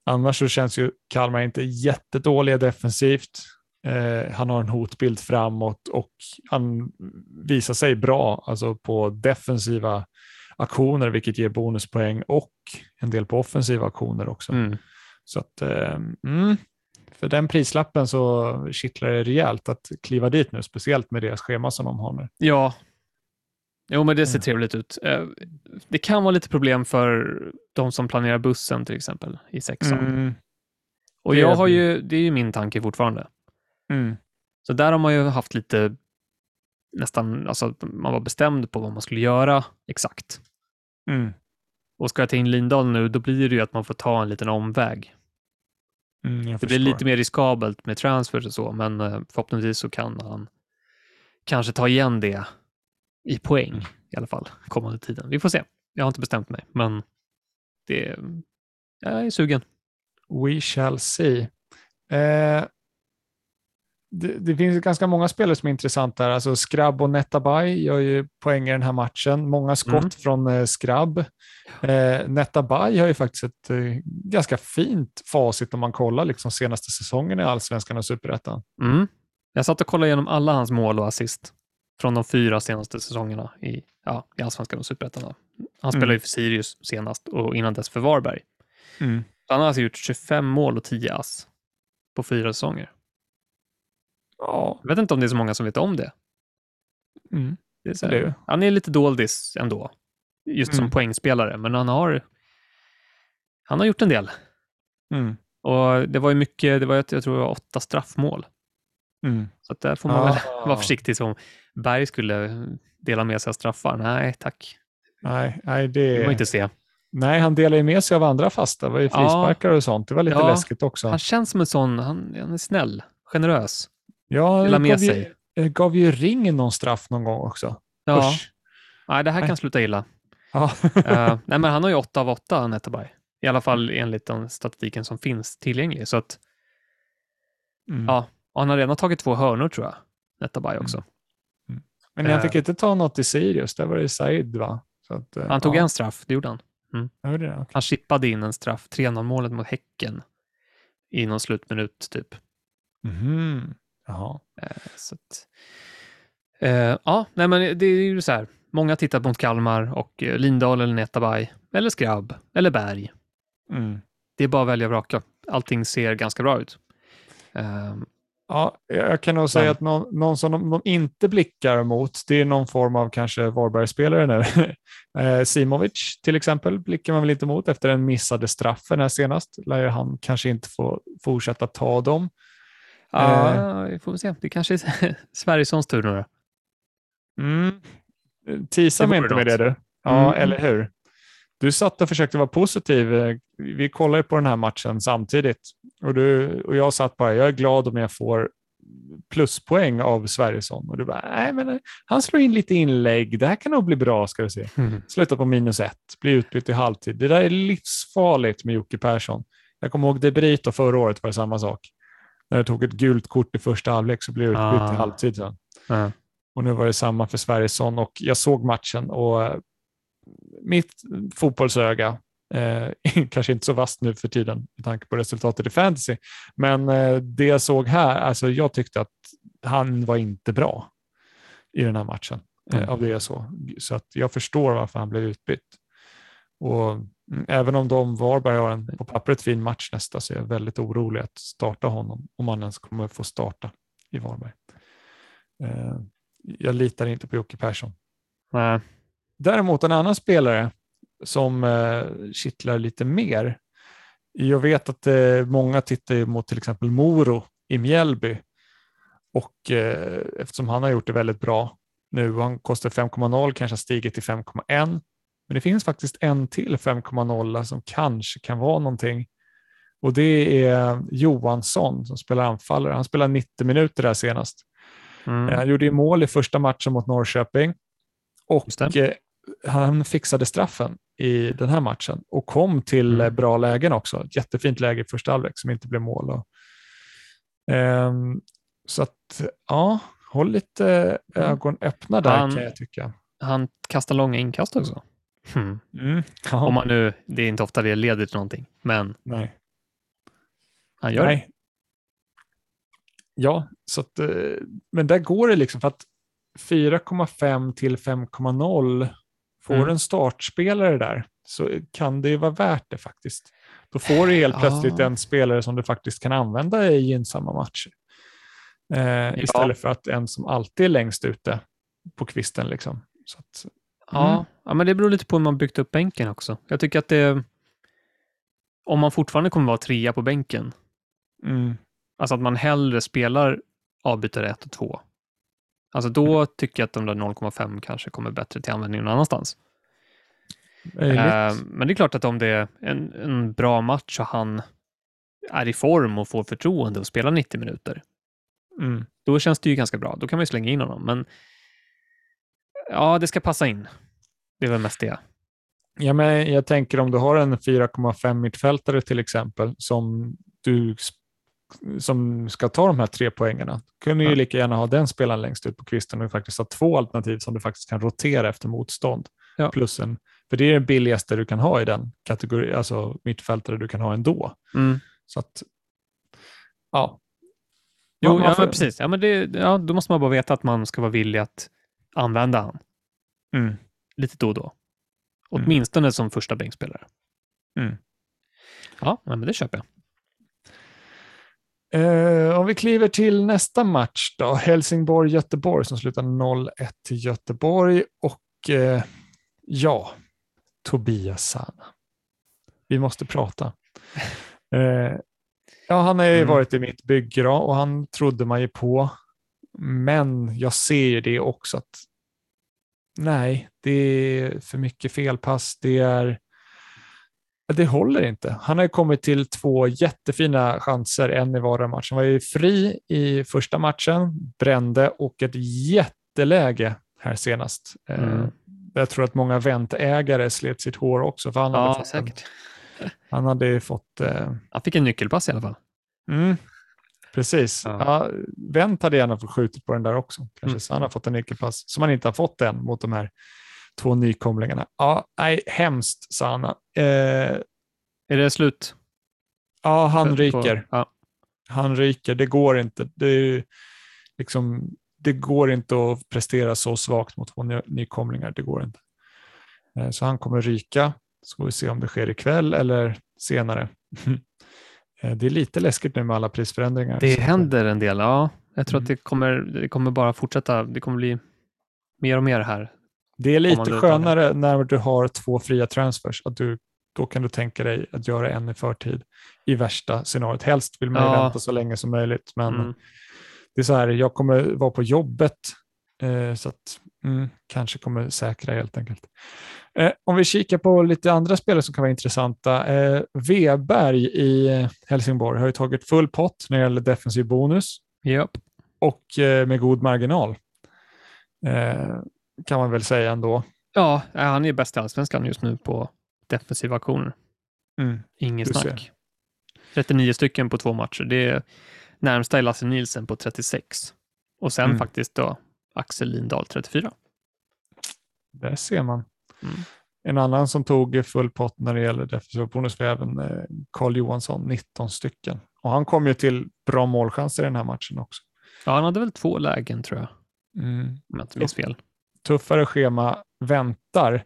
annars så känns ju Kalmar inte jättedåliga defensivt. Eh, han har en hotbild framåt och han visar sig bra alltså på defensiva aktioner, vilket ger bonuspoäng och en del på offensiva aktioner också. Mm. Så att, eh, mm, för den prislappen så kittlar det rejält att kliva dit nu, speciellt med deras schema som de har nu. Ja. Jo, men det ser Mm. trevligt ut. Eh, Det kan vara lite problem för de som planerar bussen till exempel i sexan. Mm, Och jag har ju, det är ju min tanke fortfarande. mm, Så där har man ju haft lite nästan, alltså man var bestämd på vad man skulle göra exakt. mm, Och ska jag ta in Lindahl nu, då blir det ju att man får ta en liten omväg. mm, Det blir förstår. lite mer riskabelt med transfers och så, men eh, förhoppningsvis så kan han kanske ta igen det i poäng i alla fall kommande tiden. Vi får se. Jag har inte bestämt mig, men det, jag är sugen. We shall see. Eh, det, det finns ganska många spelare som är intressanta. här. Alltså Skrabb och Netabay gör ju poäng i den här matchen. Många skott Mm. från eh, Skrabb. Eh, Netabay har ju faktiskt ett eh, ganska fint facit om man kollar liksom senaste säsongen i Allsvenskan och Superettan. Mm. Jag satt och kollade igenom alla hans mål och assist från de fyra senaste säsongerna i, ja, i Allsvenskan och Superettan. Han spelade Mm. ju för Sirius senast och innan dess för Varberg. Mm. Han har alltså gjort 25 mål och 10 ass på fyra säsonger. Ja, Jag vet inte om det är så många som vet om det. mm. det, är så det är det. han är lite doldis ändå, just som Mm. poängspelare, men han har, han har gjort en del. Mm. Och det var ju mycket, det var jag tror det var åtta straffmål. Mm. Så att där får man väl Ah. vara försiktig som Berg skulle dela med sig av straffar. Nej, tack. Nej, nej, Det vill man det... inte se. nej, han delar ju med sig av andra fasta. Det var ju Ja. frisparkar och sånt. Det var lite Ja. läskigt också. Han känns som en sån, han, han är snäll, generös. Ja, delar han med gav ju, sig. eh, gav ju ringen någon straff någon gång också. Ja, Usch. nej, det här Nej. kan sluta illa. Ja. Eh, nej, men han har ju åtta av åtta, Netabay. I alla fall enligt den statistiken som finns tillgänglig. Så att, Mm. ja, han har redan tagit två hörnor tror jag, Netabay också. Men han Eh. fick inte ta något i Sirius, där var det Said va? Att, eh, Han tog ja, en straff, det gjorde han. hörde det. Han chippade in en straff, 3-0 målet mot Häcken i någon slutminut typ. Mhm. Jaha. Eh, Så att, eh, ja, nej men det är ju så här. Många tittar mot Kalmar och eh, Lindahl eller Netabay eller Skrabb eller Berg. Mm. Det är bara att välja och vraka. Allting ser ganska bra ut. Eh, Ja, jag kan nog säga att någon, någon som de, de inte blickar mot, det är någon form av kanske Varberg-spelare nu. Simovic till exempel blickar man väl inte mot efter den missade straffen här senast. Lär han kanske inte få fortsätta ta dem. Ja, vi får se. Det kanske är Sverigesons tur nu då. Mm. Tisa mig inte med det du. Ja, Mm. eller hur? Du satt och försökte vara positiv. Eh, Vi kollar ju på den här matchen samtidigt. Och, du, och jag satt bara, jag är glad om jag får pluspoäng av Sverigesson. Och du bara, nej men eh, han slår in lite inlägg. Det här kan nog bli bra ska du se. Slutar på minus ett, blir utbytt i halvtid. Det där är livsfarligt med Jocke Persson. Jag kommer ihåg Debrito förra året var det samma sak. När du tog ett gult kort i första halvlek så blev det utbytt Ah. i halvtid sen. Ja. Och nu var det samma för Sverigesson och jag såg matchen och eh, mitt fotbollsöga, eh, kanske inte så vasst nu för tiden med tanke på resultatet i fantasy, men eh, det jag såg här, alltså jag tyckte att han var inte bra. i den här matchen. Eh, Mm. av det jag så. så att jag förstår varför han blev utbytt. Och även om de Varberg har en på pappret fin match nästa så är jag väldigt orolig att starta honom om han ens kommer få starta i Varberg. Eh, jag litar inte på Jocke Persson. Nej. Däremot en annan spelare som eh, kittlar lite mer. Jag vet att eh, många tittar mot till exempel Moro i Mjällby och eh, eftersom han har gjort det väldigt bra nu han kostar 5,0 kanske har stigit till 5,1 men det finns faktiskt en till 5,0 som kanske kan vara någonting och det är Johansson som spelar anfallare. Han spelar 90 minuter där senast. Mm. Eh, Han gjorde ju mål i första matchen mot Norrköping och eh, han fixade straffen i den här matchen och kom till Mm. eh, bra lägen också. Ett jättefint läge i första halvlek som inte blev mål. Och, Ehm, så att, ja, håll lite ögon öppna där Han- kan jag tycka. Han kastar långa inkast också. Hmm. Mm. Ja, Om man nu, det är inte ofta det leder till någonting, men nej. han gör det. nej. Ja, så att, eh, men där går det liksom för att 4,5 till 5,0 får Mm. en startspelare där så kan det ju vara värt det faktiskt. Då får du helt Ja. plötsligt en spelare som du faktiskt kan använda i gynnsamma matcher. Eh, istället för att en som alltid är längst ute på kvisten. Liksom. Så att, Ja, Mm. ja, men det beror lite på hur man byggt upp bänken också. Jag tycker att det... Om man fortfarande kommer vara trea på bänken, mm, alltså att man hellre spelar avbytare 1 och 2. Alltså då Mm. tycker jag att de där 0,5 kanske kommer bättre till användning någon annanstans. Eh, men det är klart att om det är en, en bra match och han är i form och får förtroende och spelar 90 minuter, mm. då känns det ju ganska bra. Då kan man ju slänga in honom. Men ja, det ska passa in. Det är väl mest det. Ja, men jag tänker om du har en 4,5 mittfältare till exempel som du som ska ta de här tre poängerna. kunde ju Ja. lika gärna ha den spelaren längst ut på kvisten och faktiskt ha två alternativ som du faktiskt kan rotera efter motstånd. Ja. Plus en, för det är det billigaste du kan ha i den kategori, alltså mittfältare du kan ha ändå. Mm. Så att, ja. Jo, ja, men precis. Ja, men det, ja, då måste man bara veta att man ska vara villig att använda han Mm. lite då och då. Mm. Åtminstone som första bänkspelare. Mm. Ja, men det köper jag. Eh, om vi kliver till nästa match då, Helsingborg-Göteborg som slutar 0-1 till Göteborg och eh, ja, Tobias Sana. Vi måste prata. Eh, ja, han har ju Mm. varit i mitt bygge då, och han trodde man ju på. Men jag ser ju det också att nej, det är för mycket felpass. Det är det håller inte. Han har ju kommit till två jättefina chanser, en i vardera match. Han var ju fri i första matchen, brände och ett jätteläge här senast. Eh, Mm. Jag tror att många väntägare slet sitt hår också, för han hade Ja, fått, säkert. En, han hade ju fått eh, Han fick en nyckelpass i alla fall. Mm, precis. Ja. Ja. Vänt hade gärna fått skjutit på den där också. Kanske. Mm. Så han har fått en nyckelpass som han inte har fått än mot de här två nykomlingarna. Ja, nej, hemskt sa han. Eh, Är det slut? ja, han På- ryker. Ja. Han ryker. Det går inte. Det, liksom, det går inte att prestera så svagt mot två ny, nykomlingar. Det går inte. Eh, så han kommer ryka. Så får vi se om det sker ikväll eller senare. Eh, det är lite läskigt nu med alla prisförändringar. Det att- händer en del, ja. Jag tror Mm. att det kommer, det kommer bara fortsätta. Det kommer bli mer och mer här. Det är lite skönare när du har två fria transfers. Att du, då kan du tänka dig att göra en i förtid i värsta scenariot. Helst vill man ju Ja. vänta så länge som möjligt. Men Mm. det är så här, jag kommer vara på jobbet eh, så att mm, kanske kommer säkra helt enkelt. Eh, om vi kikar på lite andra spelare som kan vara intressanta. Eh, Weberg i Helsingborg har ju tagit full pott när det gäller defensiv bonus Japp. och eh, med god marginal. Eh, kan man väl säga ändå. Ja, han är bäst i allsvenskan just nu på defensiva aktioner. Mm. Inget Du ser. snack. 39 stycken på två matcher. Det är närmsta är Lasse Nielsen på 36. Och sen Mm. faktiskt då Axel Lindahl 34. Där ser man. Mm. En annan som tog full pott när det gäller defensiv bonus var även eh, Carl Johansson, 19 stycken. Och han kom ju till bra målchanser i den här matchen också. Ja, han hade väl två lägen tror jag. Mm. Om jag inte minns fel. Tuffare schema väntar.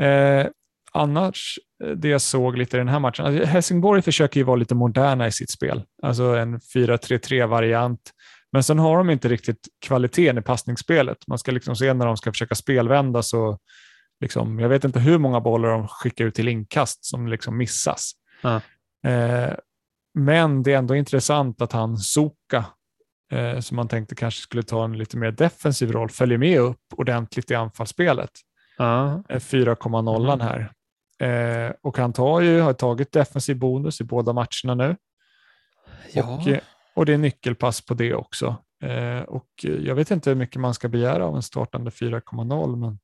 Eh, annars, eh, det jag såg lite i den här matchen, alltså Helsingborg försöker ju vara lite moderna i sitt spel, alltså en 4-3-3-variant. Men sen har de inte riktigt kvaliteten i passningsspelet. Man ska liksom se när de ska försöka spelvända så, liksom, jag vet inte hur många bollar de skickar ut till inkast som liksom missas. Ja. Eh, men det är ändå intressant att han Soka, eh, som man tänkte kanske skulle ta en lite mer defensiv roll, följer med upp ordentligt i anfallsspelet. Eh, 4,0 Mm. här. Eh, och han tar ju, har tagit defensiv bonus i båda matcherna nu. ja. Och, eh, och det är nyckelpass på det också. Eh, och jag vet inte hur mycket man ska begära av en startande 4,0, men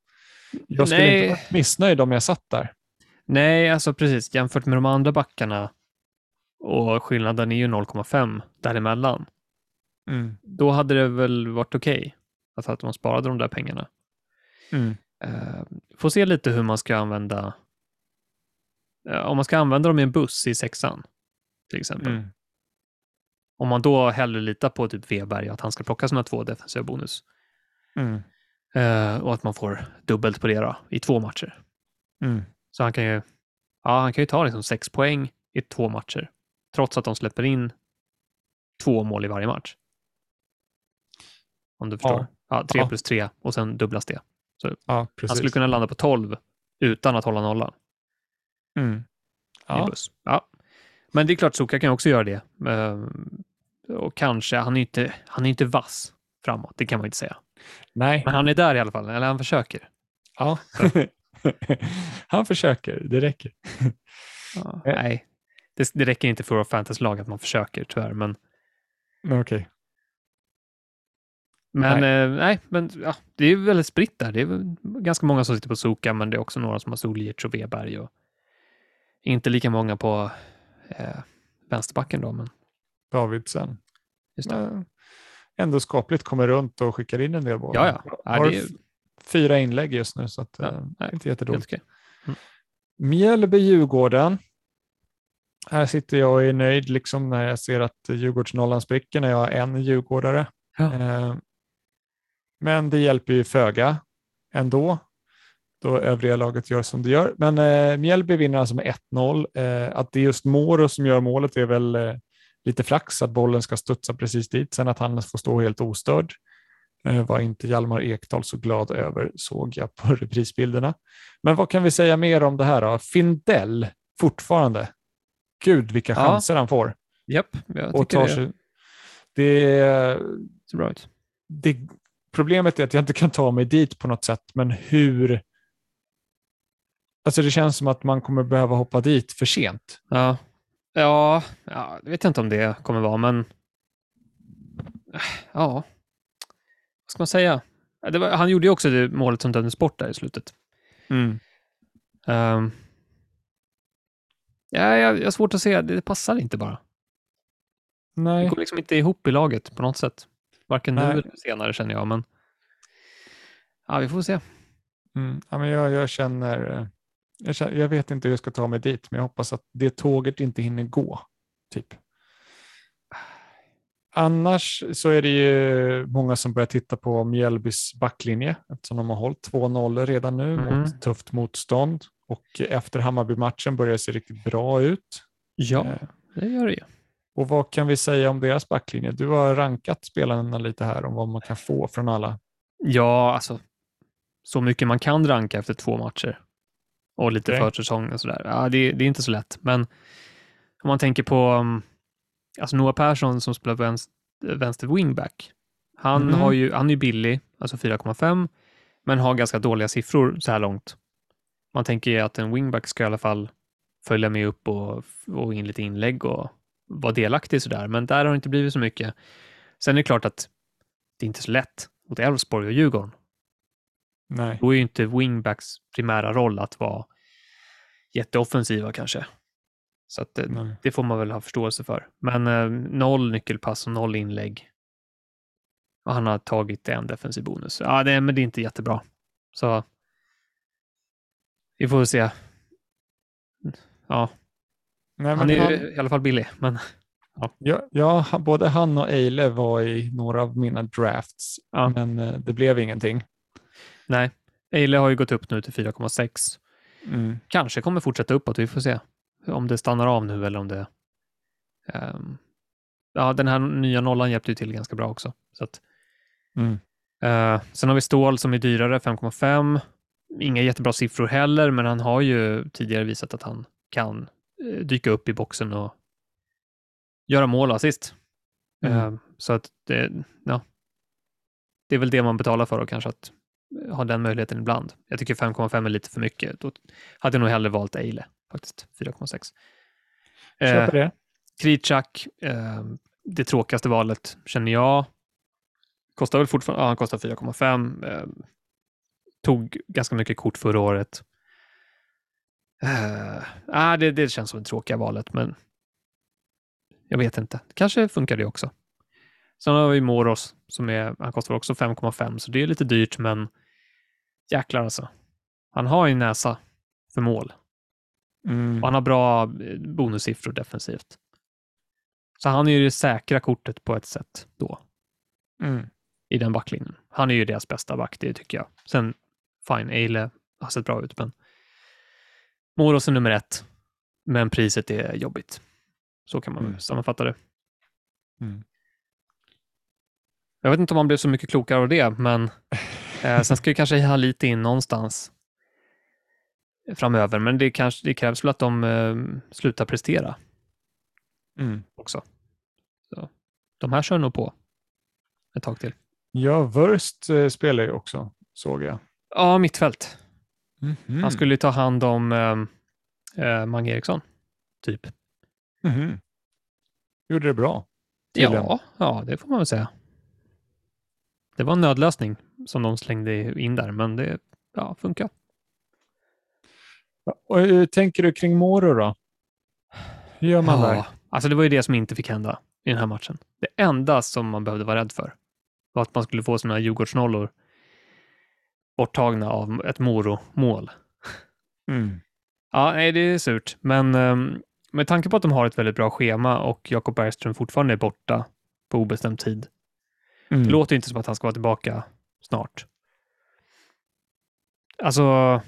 jag skulle Nej. inte vara missnöjd om jag satt där. Nej, alltså precis. Jämfört med de andra backarna och skillnaden är ju 0,5 däremellan. Mm. Då hade det väl varit okej att, att man sparade de där pengarna. Mm. Uh, får se lite hur man ska använda eh, om man ska använda dem i en buss i sexan till exempel. Mm. Om man då hellre litar på typ Weberg att han ska plocka sina två defensiva bonus Mm. Eh, och att man får dubbelt på det då, i två matcher. Mm. Så han kan ju, ja, han kan ju ta liksom sex poäng i två matcher trots att de släpper in två mål i varje match. Om du förstår. Ja, tre Ja. plus tre och sen dubblas det. Ja, Han skulle kunna landa på 12 utan att hålla nollan Mm. Ja. Ja. Men det är klart, Soka kan också göra det. Ehm, Och kanske, han är ju inte, han är inte vass framåt, det kan man inte säga. Nej, Men han är där i alla fall, eller han försöker. ja. han försöker, det räcker. Ja, Eh. nej, det, det räcker inte för fantasylag att man försöker tyvärr. Men, Okej. men, Nej. nej. nej, men ja, det är väldigt spritt där. Det är ganska många som sitter på Soka, men det är också några som har Soljic och Weberg. Och inte lika många på eh, vänsterbacken då, men Davidsen. just det. Men ändå skapligt kommer runt och skickar in en del bollar. Ja, ja. Ja, Har är- fyra inlägg just nu, så att, Ja, eh, nej, inte jättedåligt. Helt okej. Mjällby-Djurgården. Här sitter jag och är nöjd liksom när jag ser att Djurgårdsnollan spricker när jag har en djurgårdare. Ja. Eh, Men det hjälper ju föga ändå, då övriga laget gör som det gör. Men eh, Mjällby vinner alltså med 1-0. Eh, att det är just Moro som gör målet är väl eh, lite flax, att bollen ska studsa precis dit. Sen att han får stå helt ostörd eh, var inte Hjalmar Ekdal så glad över, såg jag på reprisbilderna. Men vad kan vi säga mer om det här då? Findell, fortfarande. Gud, vilka Ja. chanser han får. Japp, jag Och tycker tar det sig, det, bra ut. det, problemet är att jag inte kan ta mig dit på något sätt, men hur... Alltså det känns som att man kommer behöva hoppa dit för sent. Ja, ja, ja det vet jag inte om det kommer vara, men ja, vad ska man säga? Det var, han gjorde ju också det målet som dömdes bort där i slutet. Ehm, ja, jag, jag har svårt att se, det passar inte bara. Det Nej, går liksom inte ihop i laget på något sätt. Varken nu Nej. eller senare känner jag, men ja, vi får se. mm. ja, men jag, jag, känner, eh, jag vet inte hur jag ska ta mig dit, men jag hoppas att det tåget inte hinner gå. Typ. Annars så är det ju många som börjar titta på Mjällbys backlinje eftersom de har hållit 2-0 redan nu Mhm. mot tufft motstånd. Och efter Hammarby-matchen börjar det se riktigt bra ut. Ja, Eh, det gör det ju. Och vad kan vi säga om deras backlinje? Du har rankat spelarna lite här om vad man kan få från alla. Ja, alltså så mycket man kan ranka efter två matcher och lite Okej. försäsong och sådär. Ja, det, det är inte så lätt, men om man tänker på um, alltså Noah Persson som spelar vänster, vänster wingback. Han, Mhm. har ju, han är ju billig, alltså 4,5, men har ganska dåliga siffror så här långt. Man tänker ju att en wingback ska i alla fall följa med upp och, och in lite inlägg och vara delaktig sådär, men där har det inte blivit så mycket. Sen är det klart att det är inte så lätt mot Elfsborg och Djurgården. Nej. Då är ju inte wingbacks primära roll att vara jätteoffensiva kanske. Så att det, Nej. det får man väl ha förståelse för. Men eh, noll nyckelpass och noll inlägg. Och han har tagit en defensiv bonus. Ja, det, men det är inte jättebra. Så vi får väl se. Ja, Nej, han är han, ju i alla fall billig, men Ja, ja, han- både han och Eile var i några av mina drafts, Ja. men eh, det blev ingenting. Nej, Eile har ju gått upp nu till 4,6. Mm. Kanske kommer fortsätta uppåt, vi får se om det stannar av nu eller om det... ehm, ja, den här nya nollan hjälpte ju till ganska bra också. Så att, Mm. eh, sen har vi stål som är dyrare, 5,5. Inga jättebra siffror heller, men han har ju tidigare visat att han kan eh, dyka upp i boxen och göra mål och assist. Mm. Eh, så att det, ja, det är väl det man betalar för och kanske att ha den möjligheten ibland. Jag tycker 5,5 är lite för mycket. Då hade jag nog hellre valt Eile faktiskt, 4,6. Eh, Köper det. Kricak, eh, det tråkigaste valet känner jag. Kostar väl fortfarande, ja, han kostar 4,5. Eh, tog ganska mycket kort förra året. Eh, ah, det, det känns som det tråkiga valet, men jag vet inte. Kanske funkar det också. Sen har vi Moros som är, han kostar också 5,5, så det är lite dyrt, men jäklar alltså. Han har ju näsa för mål. Mm. Och han har bra eh, bonussiffror defensivt. Så han är ju det säkra kortet på ett sätt då, Mm. i den backlinjen. Han är ju deras bästa back, det tycker jag. Sen, fine, Eile har sett bra ut, men Moros är nummer ett, men priset är jobbigt. Så kan man Mm. sammanfatta det. Mm. Jag vet inte om man blev så mycket klokare av det, men eh, sen ska ju kanske ha lite in någonstans framöver, men det, kanske, det krävs väl att de eh, slutar prestera Mm. också. Så, de här kör nog på ett tag till. Ja, Wurst eh, spelar ju också, såg jag. Ja, mittfält. Mhm. Han skulle ta hand om eh, eh, Mange Eriksson, typ. Mhm. Gjorde det bra. Ja, ja, det får man väl säga. Det var en nödlösning som de slängde in där, men det ja, funkar. Och hur tänker du kring Moro då? Hur gör man där? Ja, alltså det var ju det som inte fick hända i den här matchen. Det enda som man behövde vara rädd för var att man skulle få här Djurgårdsnollor borttagna av ett Moro-mål. Mm. Ja, nej, det är surt, men um, med tanke på att de har ett väldigt bra schema och Jakob Bergström fortfarande är borta på obestämd tid. Mm. Det låter inte som att han ska vara tillbaka snart. Alltså,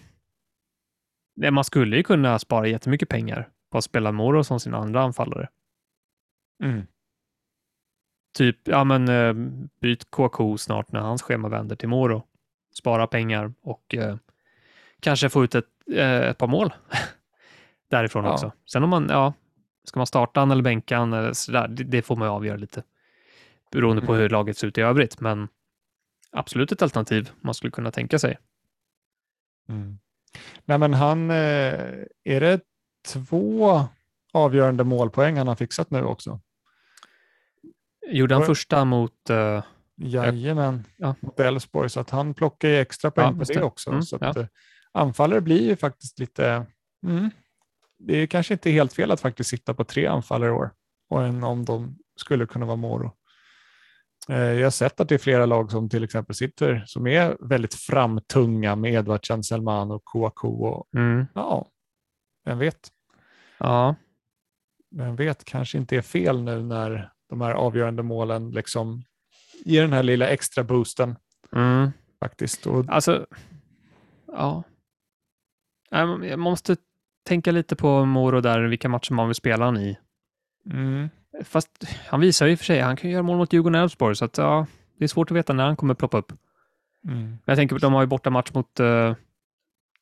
man skulle ju kunna spara jättemycket pengar på att spela Moro som sin andra anfallare. Mm. Typ, ja men eh, byt KK snart när hans schema vänder till Moro. Spara pengar och eh, kanske få ut ett, eh, ett par mål därifrån Ja. också. Sen om man, ja, ska man starta han eller bänka han eller sådär, det, det får man ju avgöra lite beroende på Mm. hur laget ser ut i övrigt. Men absolut ett alternativ man skulle kunna tänka sig. Mm. Nej, men han, eh, är det två avgörande målpoäng han har fixat nu också? Gjorde han första mot... eh, Jajamän, Ja. mot Elfsborg, så att han plockar ju extra poäng Ja, på det det. också. Mm, så att, ja. eh, anfallare blir ju faktiskt lite... Mm, det är kanske inte helt fel att faktiskt sitta på tre anfallare i år, och än om de skulle kunna vara Moro. Eh, Jag har sett att det är flera lag som till exempel sitter som är väldigt framtunga med Edvardsen, Selman och Kouakou. Och, mm, ja, vem vet? ja, Vem vet, kanske inte är fel nu när de här avgörande målen liksom ger den här lilla extra boosten mm. faktiskt. Och, Alltså, ja. Jag måste tänka lite på Moro där, vilka matcher man vill spela han i. mm, Fast han visar ju för sig, han kan ju göra mål mot Djurgården och Elfsborg, så att, ja, det är svårt att veta när han kommer ploppa upp. mm, Men jag tänker de har ju borta match mot eh,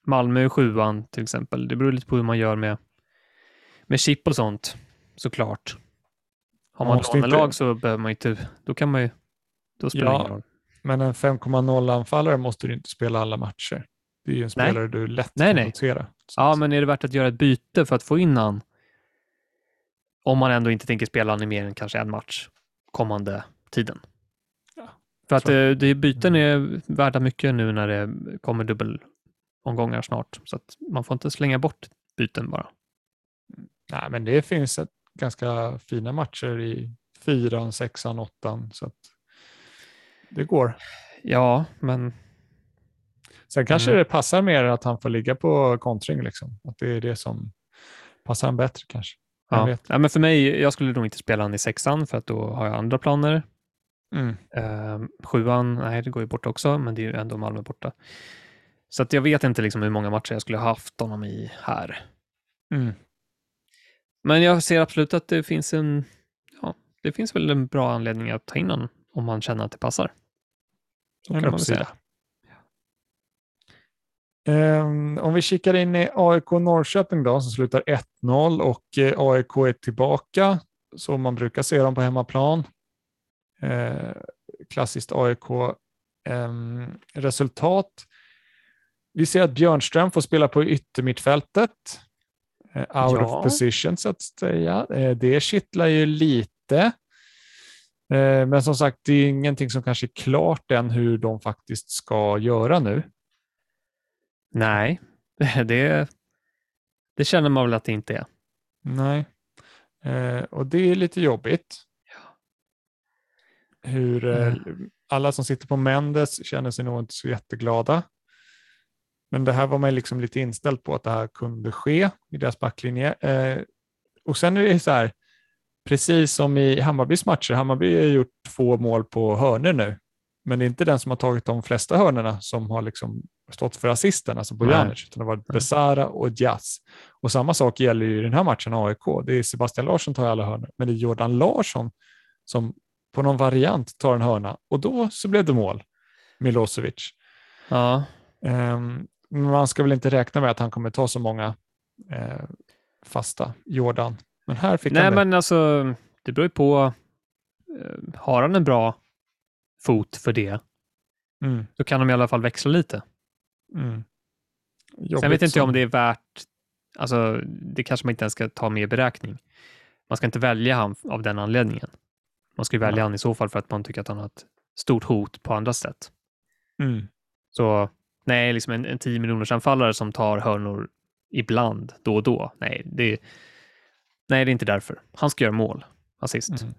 Malmö i sjuan till exempel. Det beror lite på hur man gör med, med chip och sånt, såklart. Har Man man inte- lånelag så behöver man inte, då kan man ju, då spelar Ja. ingen roll. Men en 5,0-anfallare måste du inte spela alla matcher. Det är ju en Nej. spelare du lätt Nej, kan nej. rotera. Så Ja, men är det värt att göra ett byte för att få in han? Om man ändå inte tänker spela han i mer än kanske en match kommande tiden. Ja, För att eh, det, byten är värda mycket nu när det kommer dubbelomgångar snart. Så att man får inte slänga bort byten bara. Nej, men det finns ett ganska fina matcher i fyran, sexan, åttan. Så att det går. Ja, men Sen kanske Mm. det passar mer att han får ligga på kontring. Liksom. Att det är det som passar han bättre kanske. Jag Ja. ja, men för mig, jag skulle nog inte spela han i sexan för att då har jag andra planer. Mm. Eh, sjuan, nej det går ju bort också, men det är ju ändå Malmö borta. Så att jag vet inte liksom hur många matcher jag skulle ha haft honom i här. Mm. Men jag ser absolut att det finns en, ja, det finns väl en bra anledning att ta in honom om man känner att det passar. Så kan man väl säga. Ehm, om vi kikar in i AIK Norrköping då, som slutar 1-0 och eh, AIK är tillbaka, som man brukar se dem på hemmaplan. Eh, klassiskt AIK-resultat. vi ser att Björnström får spela på yttermittfältet. Eh, out Ja. of position så att säga. Det kittlar ju lite. Men som sagt, det är ingenting som kanske är klart än hur de faktiskt ska göra nu. Nej, det, det känner man väl att det inte är. Nej, eh, och det är lite jobbigt. Hur eh, alla som sitter på Mendes känner sig nog inte så jätteglada. Men det här var man liksom lite inställd på att det här kunde ske i deras backlinje. Eh, och sen är det så här, precis som i Hammarbys matcher, Hammarby har gjort två mål på hörnor nu. Men det är inte den som har tagit de flesta hörnorna som har liksom stått för assisten, alltså Bojanic, utan det var Besara och Diaz. Och samma sak gäller ju i den här matchen AIK. Det är Sebastian Larsson som tar alla hörnor, men det är Jordan Larsson som på någon variant tar en hörna och då så blev det mål. Milosevic. Ja, Um, man ska väl inte räkna med att han kommer ta så många eh, fasta Jordan. Men här fick nej han det. men alltså det beror ju på. eh, Har han en bra fot för det, Mm, då kan de i alla fall växla lite. mm. Sen vet inte jag om det är värt, alltså det kanske man inte ens ska ta med i beräkning. Man ska inte välja han av den anledningen. Man ska ju välja Nej. han i så fall för att man tycker att han har ett stort hot på andra sätt. Mm, Så nej, liksom en, en 10 miljoners anfallare som tar hörnor ibland, då och då. Nej, det, nej, det är inte därför. Han ska göra mål, assist. Mm.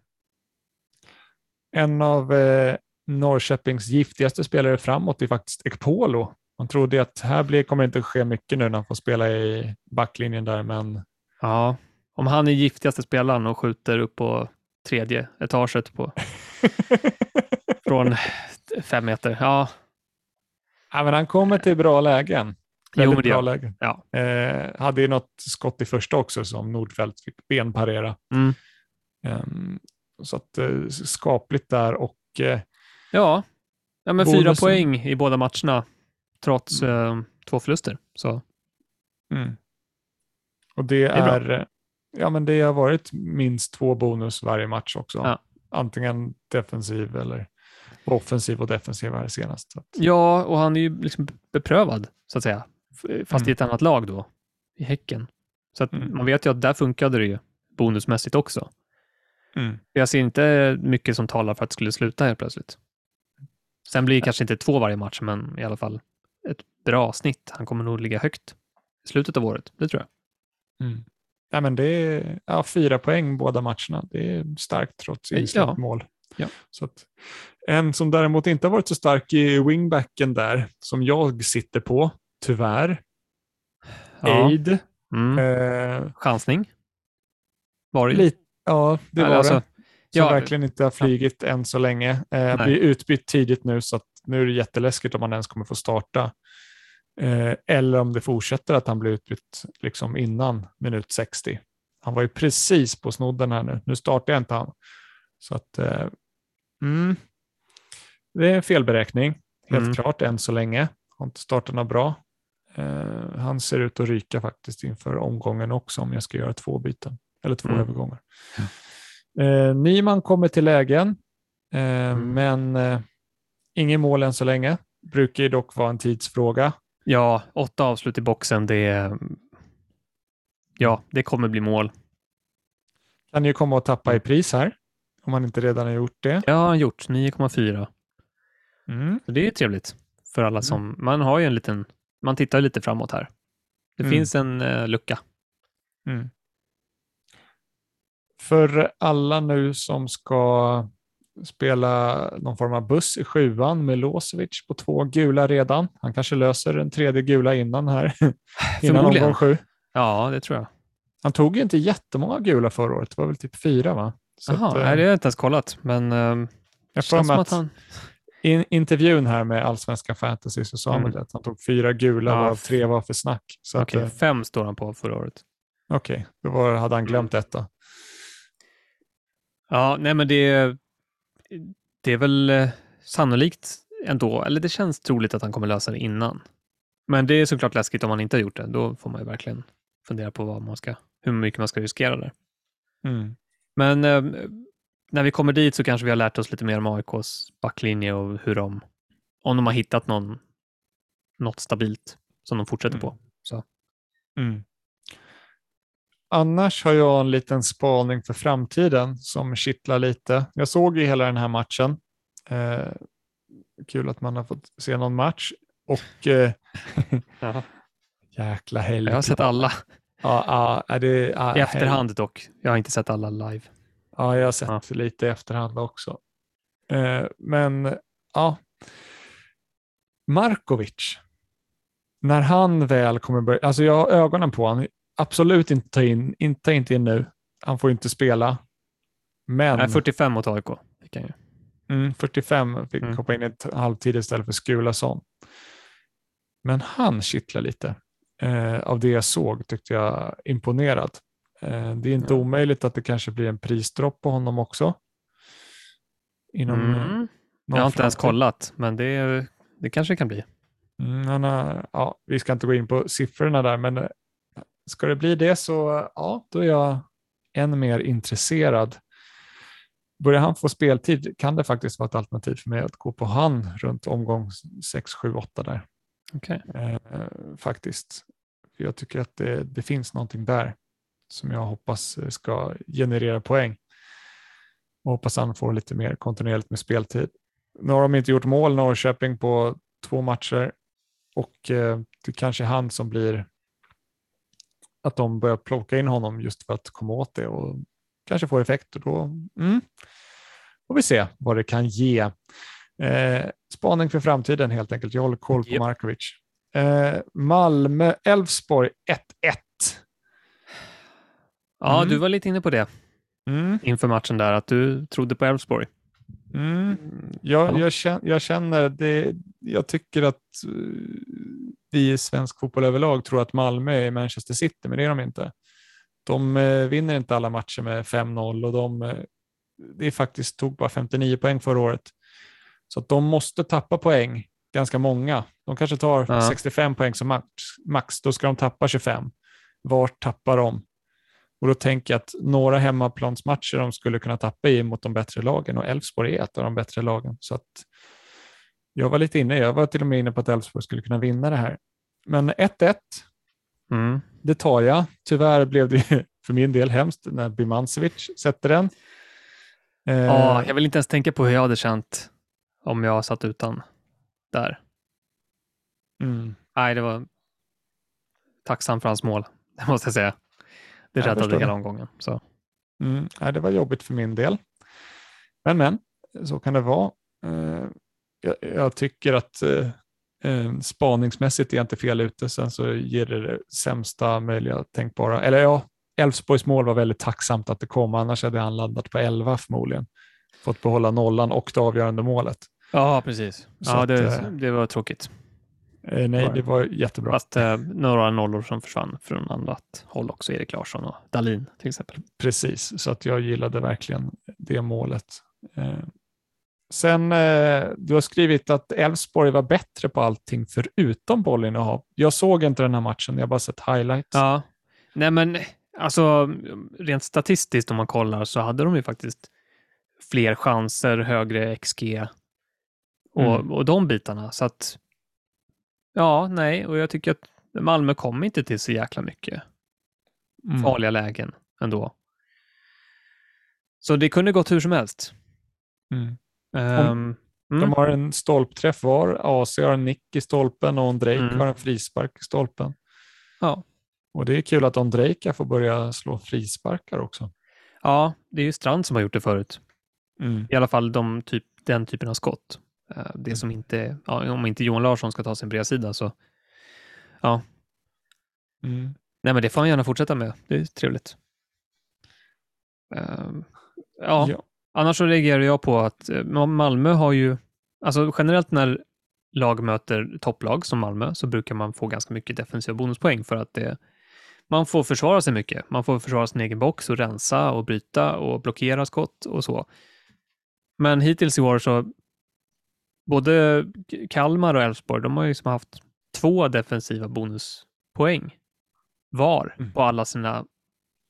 En av eh, Norrköpings giftigaste spelare framåt är faktiskt Ekpolo. Man trodde att här blir, kommer det inte ske mycket nu när han får spela i backlinjen där, men Ja, om han är giftigaste spelaren och skjuter upp på tredje etaget på, från fem meter. Ja, ja, men han kommer till bra lägen. jo, Väldigt men det bra lägen. Ja. Eh, hade ju något skott i första också som Nordfeldt fick benparera. Mm. Ehm, så att eh, skapligt där och eh, Ja, ja men fyra poäng i båda matcherna trots eh, två förluster. Så Mm. Och det, är bra. är, ja men det har varit minst två bonus varje match också. Ja. Antingen defensiv eller offensiv och defensiv här senast. Att, Ja, och han är ju liksom beprövad, så att säga. Fast i Mm. ett annat lag då, i Häcken. Så att Mm. man vet ju att där funkade det ju bonusmässigt också. mm. Jag ser inte mycket som talar för att det skulle sluta helt plötsligt. Sen blir det kanske inte två varje match, men i alla fall ett bra snitt. Han kommer nog ligga högt i slutet av året, det tror jag. Mm. Ja, men det är ja, fyra poäng båda matcherna. Det är starkt trots insläppt mål. Ja. Så att, en som däremot inte har varit så stark i wingbacken där, som jag sitter på, tyvärr, Ja. Aid. Mm. Eh, Chansning var det lite, ja, det var Alltså, det. Som ja, verkligen inte har flygit än så länge. Eh, blir utbytt tidigt nu så nu är det jätteläskigt om han ens kommer få starta. Eh, eller om det fortsätter att han blir utbytt liksom innan minut 60. Han var ju precis på snodden här nu. Nu startar jag inte han. Så att, eh, mm, det är en felberäkning, helt Mm. klart, än så länge. Har inte startat något bra. Eh, han ser ut att ryka faktiskt inför omgången också om jag ska göra två byten, eller två Mm. övergångar. Eh, Nyman kommer till lägen, eh, Mm. men eh, ingen mål än så länge. Brukar ju dock vara en tidsfråga. ja, åtta avslut i boxen, det. Ja, det kommer bli mål. Kan ju komma att tappa i pris här, om man inte redan har gjort det. Har han gjort, 9,4. Mm. Så det är trevligt för alla som... Man har ju en liten... Man tittar ju lite framåt här. Det Mm. finns en eh, lucka. Mm. För alla nu som ska spela någon form av buss i sjuan med Losevic på två gula redan. Han kanske löser en tredje gula innan här. innan omgång sju. Ja, det tror jag. Han tog ju inte jättemånga gula förra året, det var väl typ fyra va? Så att, nej, det har jag inte ens kollat, men um, jag får att han... I intervjun här med Allsvenska Fantasy så sa han mm. att han tog fyra gula, ja, varav tre var för snack. Okej, okay, att, fem står han på förra året. Okej, okay, då var, hade han glömt detta. Ja, nej men det, det är väl eh, sannolikt ändå, eller det känns troligt att han kommer lösa det innan. Men det är såklart läskigt om han inte har gjort det. Då får man ju verkligen fundera på vad man ska, hur mycket man ska riskera där. Mm. Men eh, när vi kommer dit så kanske vi har lärt oss lite mer om AIKs backlinje och hur de, om de har hittat någon, något stabilt som de fortsätter mm. på. Så. Mm. Annars har jag en liten spaning för framtiden som kittlar lite. Jag såg ju hela den här matchen. Eh, kul att man har fått se någon match. Och eh, jäkla helg. Jag har sett alla. Ja, ja, är det, ja, I efterhand dock. Jag har inte sett alla live. Ja, jag har sett ja. lite i efterhand också. Eh, men ja, Markovic. När han väl kommer börja, alltså jag har ögonen på honom, absolut inte ta in, inte inte in nu. Han får inte spela. Men... Nej, 45 mot AIK fick han ju. Mm, 45 fick mm. hoppa in i ett halvtid istället för Skulason. Men han kittlar lite. Eh, av det jag såg tyckte jag imponerad. Eh, det är inte ja. omöjligt att det kanske blir en prisdropp på honom också. Inom mm. Jag har inte ens kollat, men det, det kanske kan bli. Mm, har, ja, vi ska inte gå in på siffrorna där, men eh, ska det bli det så ja, då är jag än mer intresserad. Börjar han få speltid kan det faktiskt vara ett alternativ för mig att gå på han runt omgång 6, 7, 8 där. Okay. Eh, faktiskt. Jag tycker att det, det, finns någonting där som jag hoppas ska generera poäng. Och hoppas han får lite mer kontinuerligt med speltid. Nu har de inte gjort mål Norrköping på två matcher och eh, det kanske är han som blir att de börjar plocka in honom just för att komma åt det och kanske få effekt och då mm, får vi se vad det kan ge. Eh, spaning för framtiden helt enkelt. Jag håller koll på yep. Markovic. Eh, Malmö, Elfsborg 1-1. Ja, mm. du var lite inne på det mm. inför matchen där, att du trodde på Elfsborg. Mm. Jag, jag, känner, jag känner det. Jag tycker att uh, vi i svensk fotboll överlag tror att Malmö är Manchester City, men det är de inte. De uh, vinner inte alla matcher med 5-0 och de uh, det faktiskt tog bara 59 poäng förra året. Så de måste tappa poäng, ganska många. De kanske tar ja. 65 poäng som max, max, då ska de tappa 25. Vart tappar de? Och då tänker jag att några hemmaplansmatcher de skulle kunna tappa i mot de bättre lagen och Elfsborg är ett av de bättre lagen. Så att jag var lite inne, jag var till och med inne på att Elfsborg skulle kunna vinna det här. Men 1-1, mm. det tar jag. Tyvärr blev det för min del hemskt när Bimancevic sätter den. Ja, jag vill inte ens tänka på hur jag hade känt om jag satt utan där. Mm. Nej, det var tacksam för hans mål, det måste jag säga. Det räddade hela omgången. Så. Mm, nej, det var jobbigt för min del. Men, men, så kan det vara. Uh, jag, jag, tycker att uh, spaningsmässigt är jag inte fel ute. Sen så ger det det sämsta möjliga tänkbara. Eller ja, Elfsborgs mål var väldigt tacksamt att det kom, annars hade han landat på 11 förmodligen. Fått behålla nollan och det avgörande målet. Ja, precis. Så ja, det, att, det var tråkigt. Eh, nej, det var jättebra. Fast eh, några nollor som försvann från annat håll också, Erik Larsson och Dalin till exempel. Precis, så att jag gillade verkligen det målet. Eh, sen, eh, du har skrivit att Elfsborg var bättre på allting förutom bollinnehav. Jag såg inte den här matchen, jag har bara sett highlights. Ja, nej men alltså rent statistiskt om man kollar så hade de ju faktiskt fler chanser, högre XG och, mm. och de bitarna. Så att Ja, nej, och jag tycker att Malmö kom inte till så jäkla mycket mm. farliga lägen ändå. Så det kunde gått hur som helst. Mm. Um, de har en stolpträff var. AC har en nick i stolpen och Drake mm. har en frispark i stolpen. Ja. Och det är kul att Ondrejka får börja slå frisparkar också. Ja, det är ju Strand som har gjort det förut. Mm. I alla fall de typ, den typen av skott. Eh, det som inte, ja, om inte Johan Larsson ska ta sin bredsida så, ja. Mm. Nej, men det får han gärna fortsätta med. Det är trevligt. Ehm, ja, Ja. Annars så reagerar jag på att eh, Malmö har ju, alltså generellt när lag möter topplag som Malmö så brukar man få ganska mycket defensiva bonuspoäng för att det, man får försvara sig mycket. Man får försvara sin egen box och rensa och bryta och blockera skott och så. Men hittills i år så både Kalmar och Elfsborg, de har ju som haft två defensiva bonuspoäng var Mm. på alla sina,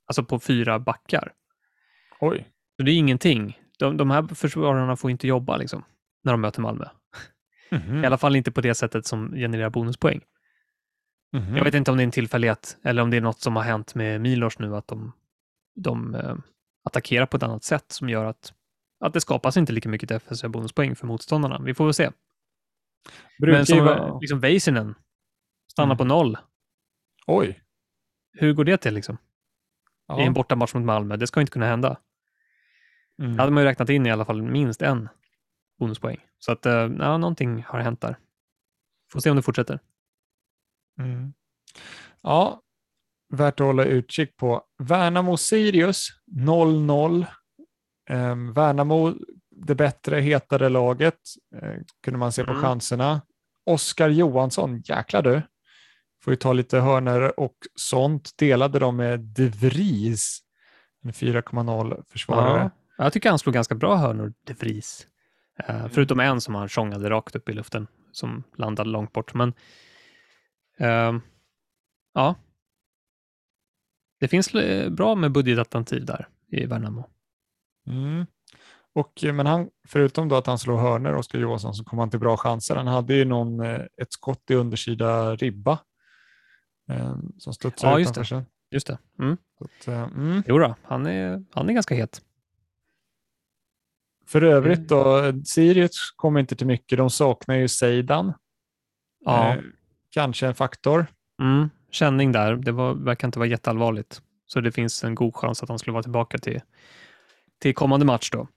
alltså på fyra backar. Oj. Så det är ingenting. De, de här försvararna får inte jobba liksom, när de möter Malmö. Mhm. I alla fall inte på det sättet som genererar bonuspoäng. Mhm. Jag vet inte om det är en tillfällighet eller om det är något som har hänt med Milos nu, att de, de eh, attackerar på ett annat sätt som gör att, att det skapas inte lika mycket defensiva bonuspoäng för motståndarna. Vi får väl se. Brukar Men som vara- liksom Väisänen stannar Mm. på noll. Oj. Hur går det till liksom? Ja. I en bortamatch mot Malmö? Det ska inte kunna hända. Mm. Det hade man ju räknat in i alla fall minst en bonuspoäng. Så att, eh, ja, någonting har hänt där. Får se om det fortsätter. Mm. Ja, värt att hålla utkik på. Värnamo-Sirius 0-0. Um, Värnamo, det bättre, hetare laget, eh, kunde man se på Mm. chanserna. Oskar Johansson, jäklar du. Får ju ta lite hörner och sånt. Delade de med De Vries, en 4,0 försvarare. Ja, jag tycker han slog ganska bra hörnor, De Vries. Eh, förutom en som han tjongade rakt upp i luften, som landade långt bort. Men ehm, ja, det finns eh, bra med budgetalternativ där i Värnamo. Mm. Och, eh, men han, förutom då att han slår hörner, Oskar Johansson, så kom han till bra chanser. Han hade ju någon, ett skott i undersida ribba eh, som studsade Ja, just utanför sig. Just det. Mm. Att, eh, mm. Jo då, han är, han är ganska het. För övrigt då, eh, Sirius kommer inte till mycket. De saknar ju Seidan. Ja. Eh, kanske en faktor. Mm. Känning där, det var, verkar inte vara jätteallvarligt. Så det finns en god chans att han skulle vara tillbaka till, till kommande match då.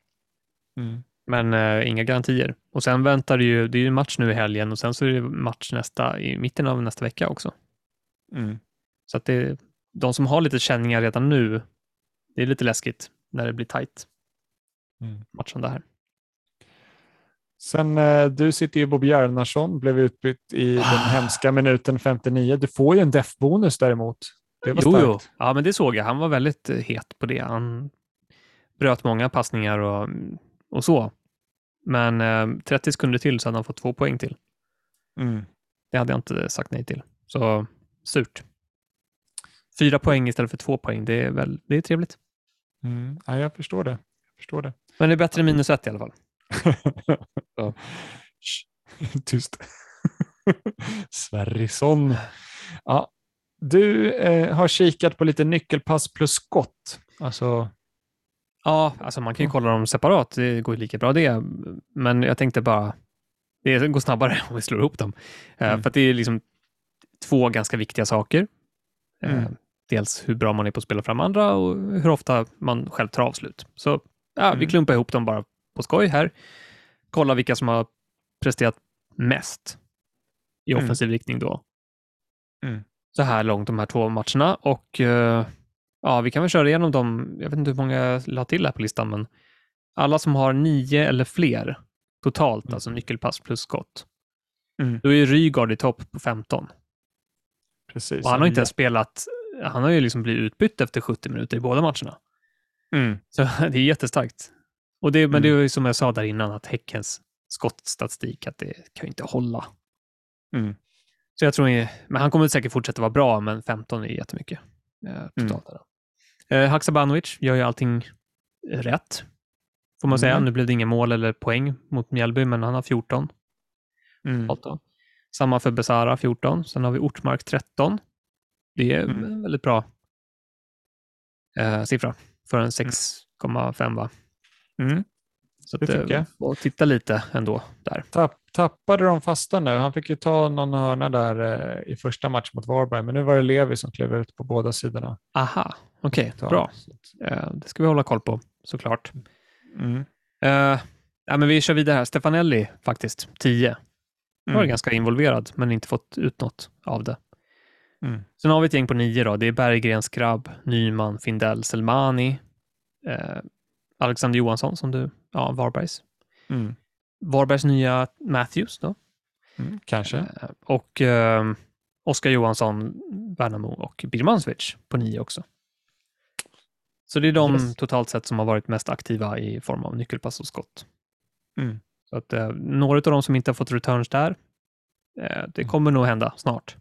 Mm. Men eh, inga garantier. Och sen väntar det ju, det är ju match nu i helgen och sen så är det match nästa, i mitten av nästa vecka också. Mm. Så att det, de som har lite känningar redan nu, det är lite läskigt när det blir tajt Mm. matchande här. Sen eh, du sitter ju Bob Bjarnason, blev utbytt i den Ah. hemska minuten 59. Du får ju en def-bonus däremot. Det var Jo, jo. Ja, men det såg jag. Han var väldigt eh, het på det. Han bröt många passningar och, och så. Men eh, 30 sekunder till så hade han fått två poäng till. Mm. Det hade jag inte sagt nej till. Så surt. Fyra poäng istället för två poäng, det är, väl, det är trevligt. Mm. Ja, jag förstår det. Jag förstår det. Men det är bättre än minus ett i alla fall. Ja. Tyst. Sverrisson. Ja. Du eh, har kikat på lite nyckelpass plus skott. Alltså, Ja, alltså man kan ju kolla dem separat. Det går ju lika bra det. Men jag tänkte bara, det går snabbare om vi slår ihop dem. Eh, Mm. För att det är liksom två ganska viktiga saker. Eh, Mm. Dels hur bra man är på att spela fram andra och hur ofta man själv tar avslut. Så ja, vi Mm. klumpar ihop dem bara på skoj här. Kolla vilka som har presterat mest i Mm. offensiv riktning då. Mm. Så här långt de här två matcherna och eh, ja, vi kan väl köra igenom dem. Jag vet inte hur många jag la till här på listan, men alla som har nio eller fler totalt, Mm. alltså nyckelpass plus skott. Mm. Då är Rygaard i topp på 15. precis. Och han har inte ens spelat, han har ju liksom blivit utbytt efter 70 minuter i båda matcherna. Mm. Så det är jättestarkt. Och det, men Mm. det är ju som jag sa där innan, att Häckens skottstatistik, att det kan ju inte hålla. Mm. Så jag tror, men han kommer säkert fortsätta vara bra, men 15 är jättemycket eh, totalt. där då. Eh, Haksabanovic gör ju allting rätt, får man säga. Mm. Nu blev det inga mål eller poäng mot Mjällby, men han har 14. Mm. totalt. Samma för Besara, 14. Sen har vi Ortmark, 13. Det är Mm. en väldigt bra eh, siffra för en 6,5 va? Mm. Så Det att, eh, tycker jag. Och titta lite ändå där. Tapp, tappade de fasta nu? Han fick ju ta någon hörna där eh, i första matchen mot Varberg, men nu var det Levi som klev ut på båda sidorna. Aha, okej, Ta- bra. Eh, det ska vi hålla koll på såklart. Mm. Eh, ja, men vi kör vidare här. Stefanelli faktiskt, 10. Var Mm. ganska involverad, men inte fått ut något av det. Mm. Sen har vi ett gäng på nio då. Det är Berggren, Skrabb, Nyman, Findell, Selmani, eh, Alexander Johansson som du, ja, Varbergs. Mm. Varbergs nya Matthews då. Mm. Kanske. Eh, och eh, Oskar Johansson, Värnamo och Birmancevic på nio också. Så det är de Yes. totalt sett som har varit mest aktiva i form av nyckelpass och skott. Mm. Så att, eh, några av de som inte har fått returns där, eh, det kommer nog hända snart.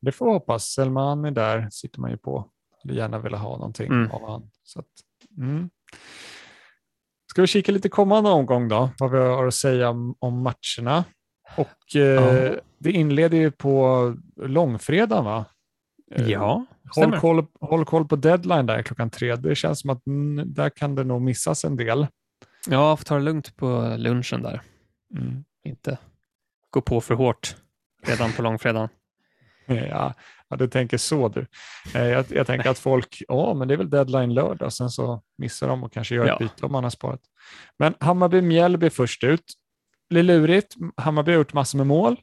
Det får hoppas. Selmani där sitter man ju på. Hade gärna velat ha någonting Mm. av han. Så att, mm. Ska vi kika lite kommande omgång då? Vad vi har att säga om, matcherna. Och eh, Ja. det inleder ju på långfredagen va? Eh, Ja, Håll koll, håll koll på deadline där klockan tre. Det känns som att mm, där kan det nog missas en del. Ja, får ta det lugnt på lunchen där. Mm. Inte gå på för hårt redan på långfredagen. Ja, ja, du tänker så du. Eh, Jag, jag tänker att folk, ja men det är väl deadline lördag, sen så missar de och kanske gör Ja. ett byte om man har sparat. Men Hammarby-Mjällby först ut. Det blir lurigt. Hammarby har gjort massor med mål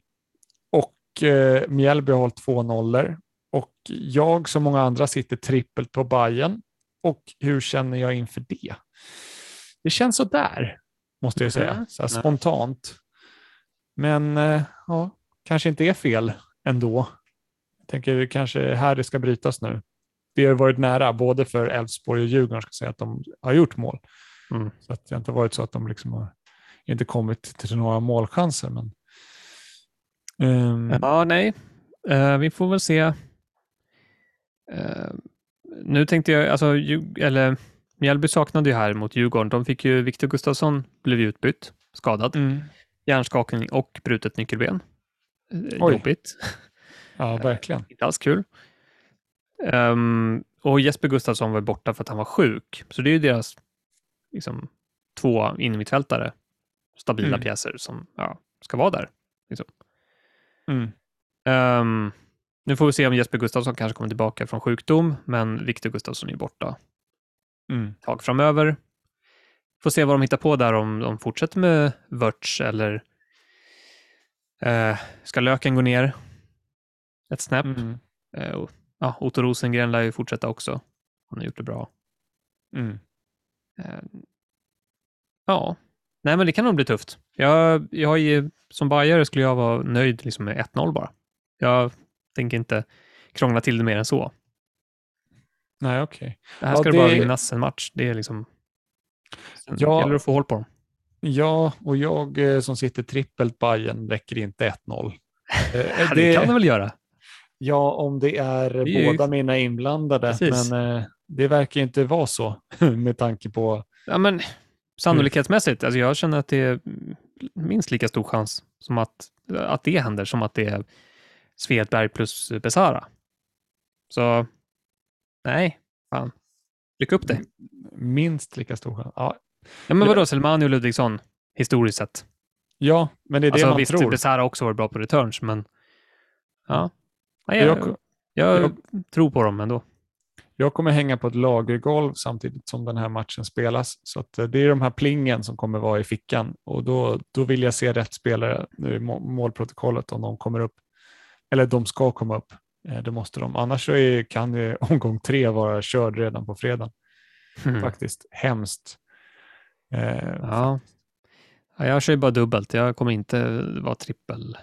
och eh, Mjällby har hållit två nollor. Och jag som många andra sitter trippelt på Bayern. Och hur känner jag inför det? Det känns så där, måste jag säga, Mhm. så spontant. Men eh, ja, kanske inte är fel ändå. Tänker det kanske är här det ska brytas nu. Det har varit nära, både för Elfsborg och Djurgården, ska säga, att de har gjort mål. Mm. Så att det har inte varit så att de liksom har inte kommit till några målchanser. Men, Ehm, Ja, nej. Eh, vi får väl se. Eh, nu tänkte jag, alltså, eller Mjällby saknade ju här mot Djurgården. De fick ju, Viktor Gustafsson blev utbytt, skadad, mm, hjärnskakning och brutet nyckelben. Eh, Oj. Jobbigt. ja, verkligen. Inte alls kul. Ehm, och Jesper Gustafsson var borta för att han var sjuk. Så det är ju deras liksom, två innermittfältare, stabila Mm. pjäser som ja, ska vara där. Mm. Ehm, nu får vi se om Jesper Gustafsson kanske kommer tillbaka från sjukdom, men Viktor Gustafsson är borta Mm. ett tag framöver. Får se vad de hittar på där, om de fortsätter med Wörts eller eh, ska Löken gå ner ett snäpp? Mm. Eh, och, ja, Otto Rosengren lär ju fortsätta också. Han har gjort det bra. Mm. Eh, ja, nej men det kan nog bli tufft. Jag, jag har ju, som bajare skulle jag vara nöjd liksom med 1-0 bara. Jag tänker inte krångla till det mer än så. Nej, okej. Det här Ja, ska det bara det- vinnas en match. Det är liksom... Sen Ja. gäller det att få håll på dem. Ja, och jag eh, som sitter trippelt Bayern räcker inte 1-0. Eh, Ja, det kan de väl göra? Ja, om det är ju- båda mina inblandade, Precis. men eh, det verkar inte vara så med tanke på... Ja, men sannolikhetsmässigt, alltså jag känner att det är minst lika stor chans som att, att det händer som att det är Svedberg plus Besara. Så nej, fan. Ryck upp det. Minst lika stor chans. Ja, Ja, men vadå, Selmani och Ludvigsson, historiskt sett. ja men det är det Alltså man visst, tror. Besara har också varit bra på returns, men ja. Nej, jag, Jag, jag, jag- tror på dem ändå. jag kommer hänga på ett lagergolv samtidigt som den här matchen spelas. Så eh, det är de här plingen som kommer vara i fickan och då, då vill jag se rätt spelare nu i må- målprotokollet om de kommer upp. Eller de ska komma upp. Eh, Det måste de. Annars så är, kan ju omgång tre vara körd redan på fredag. Mm. Faktiskt hemskt. Eh, Ja. ja, jag kör ju bara dubbelt. Jag kommer inte vara trippel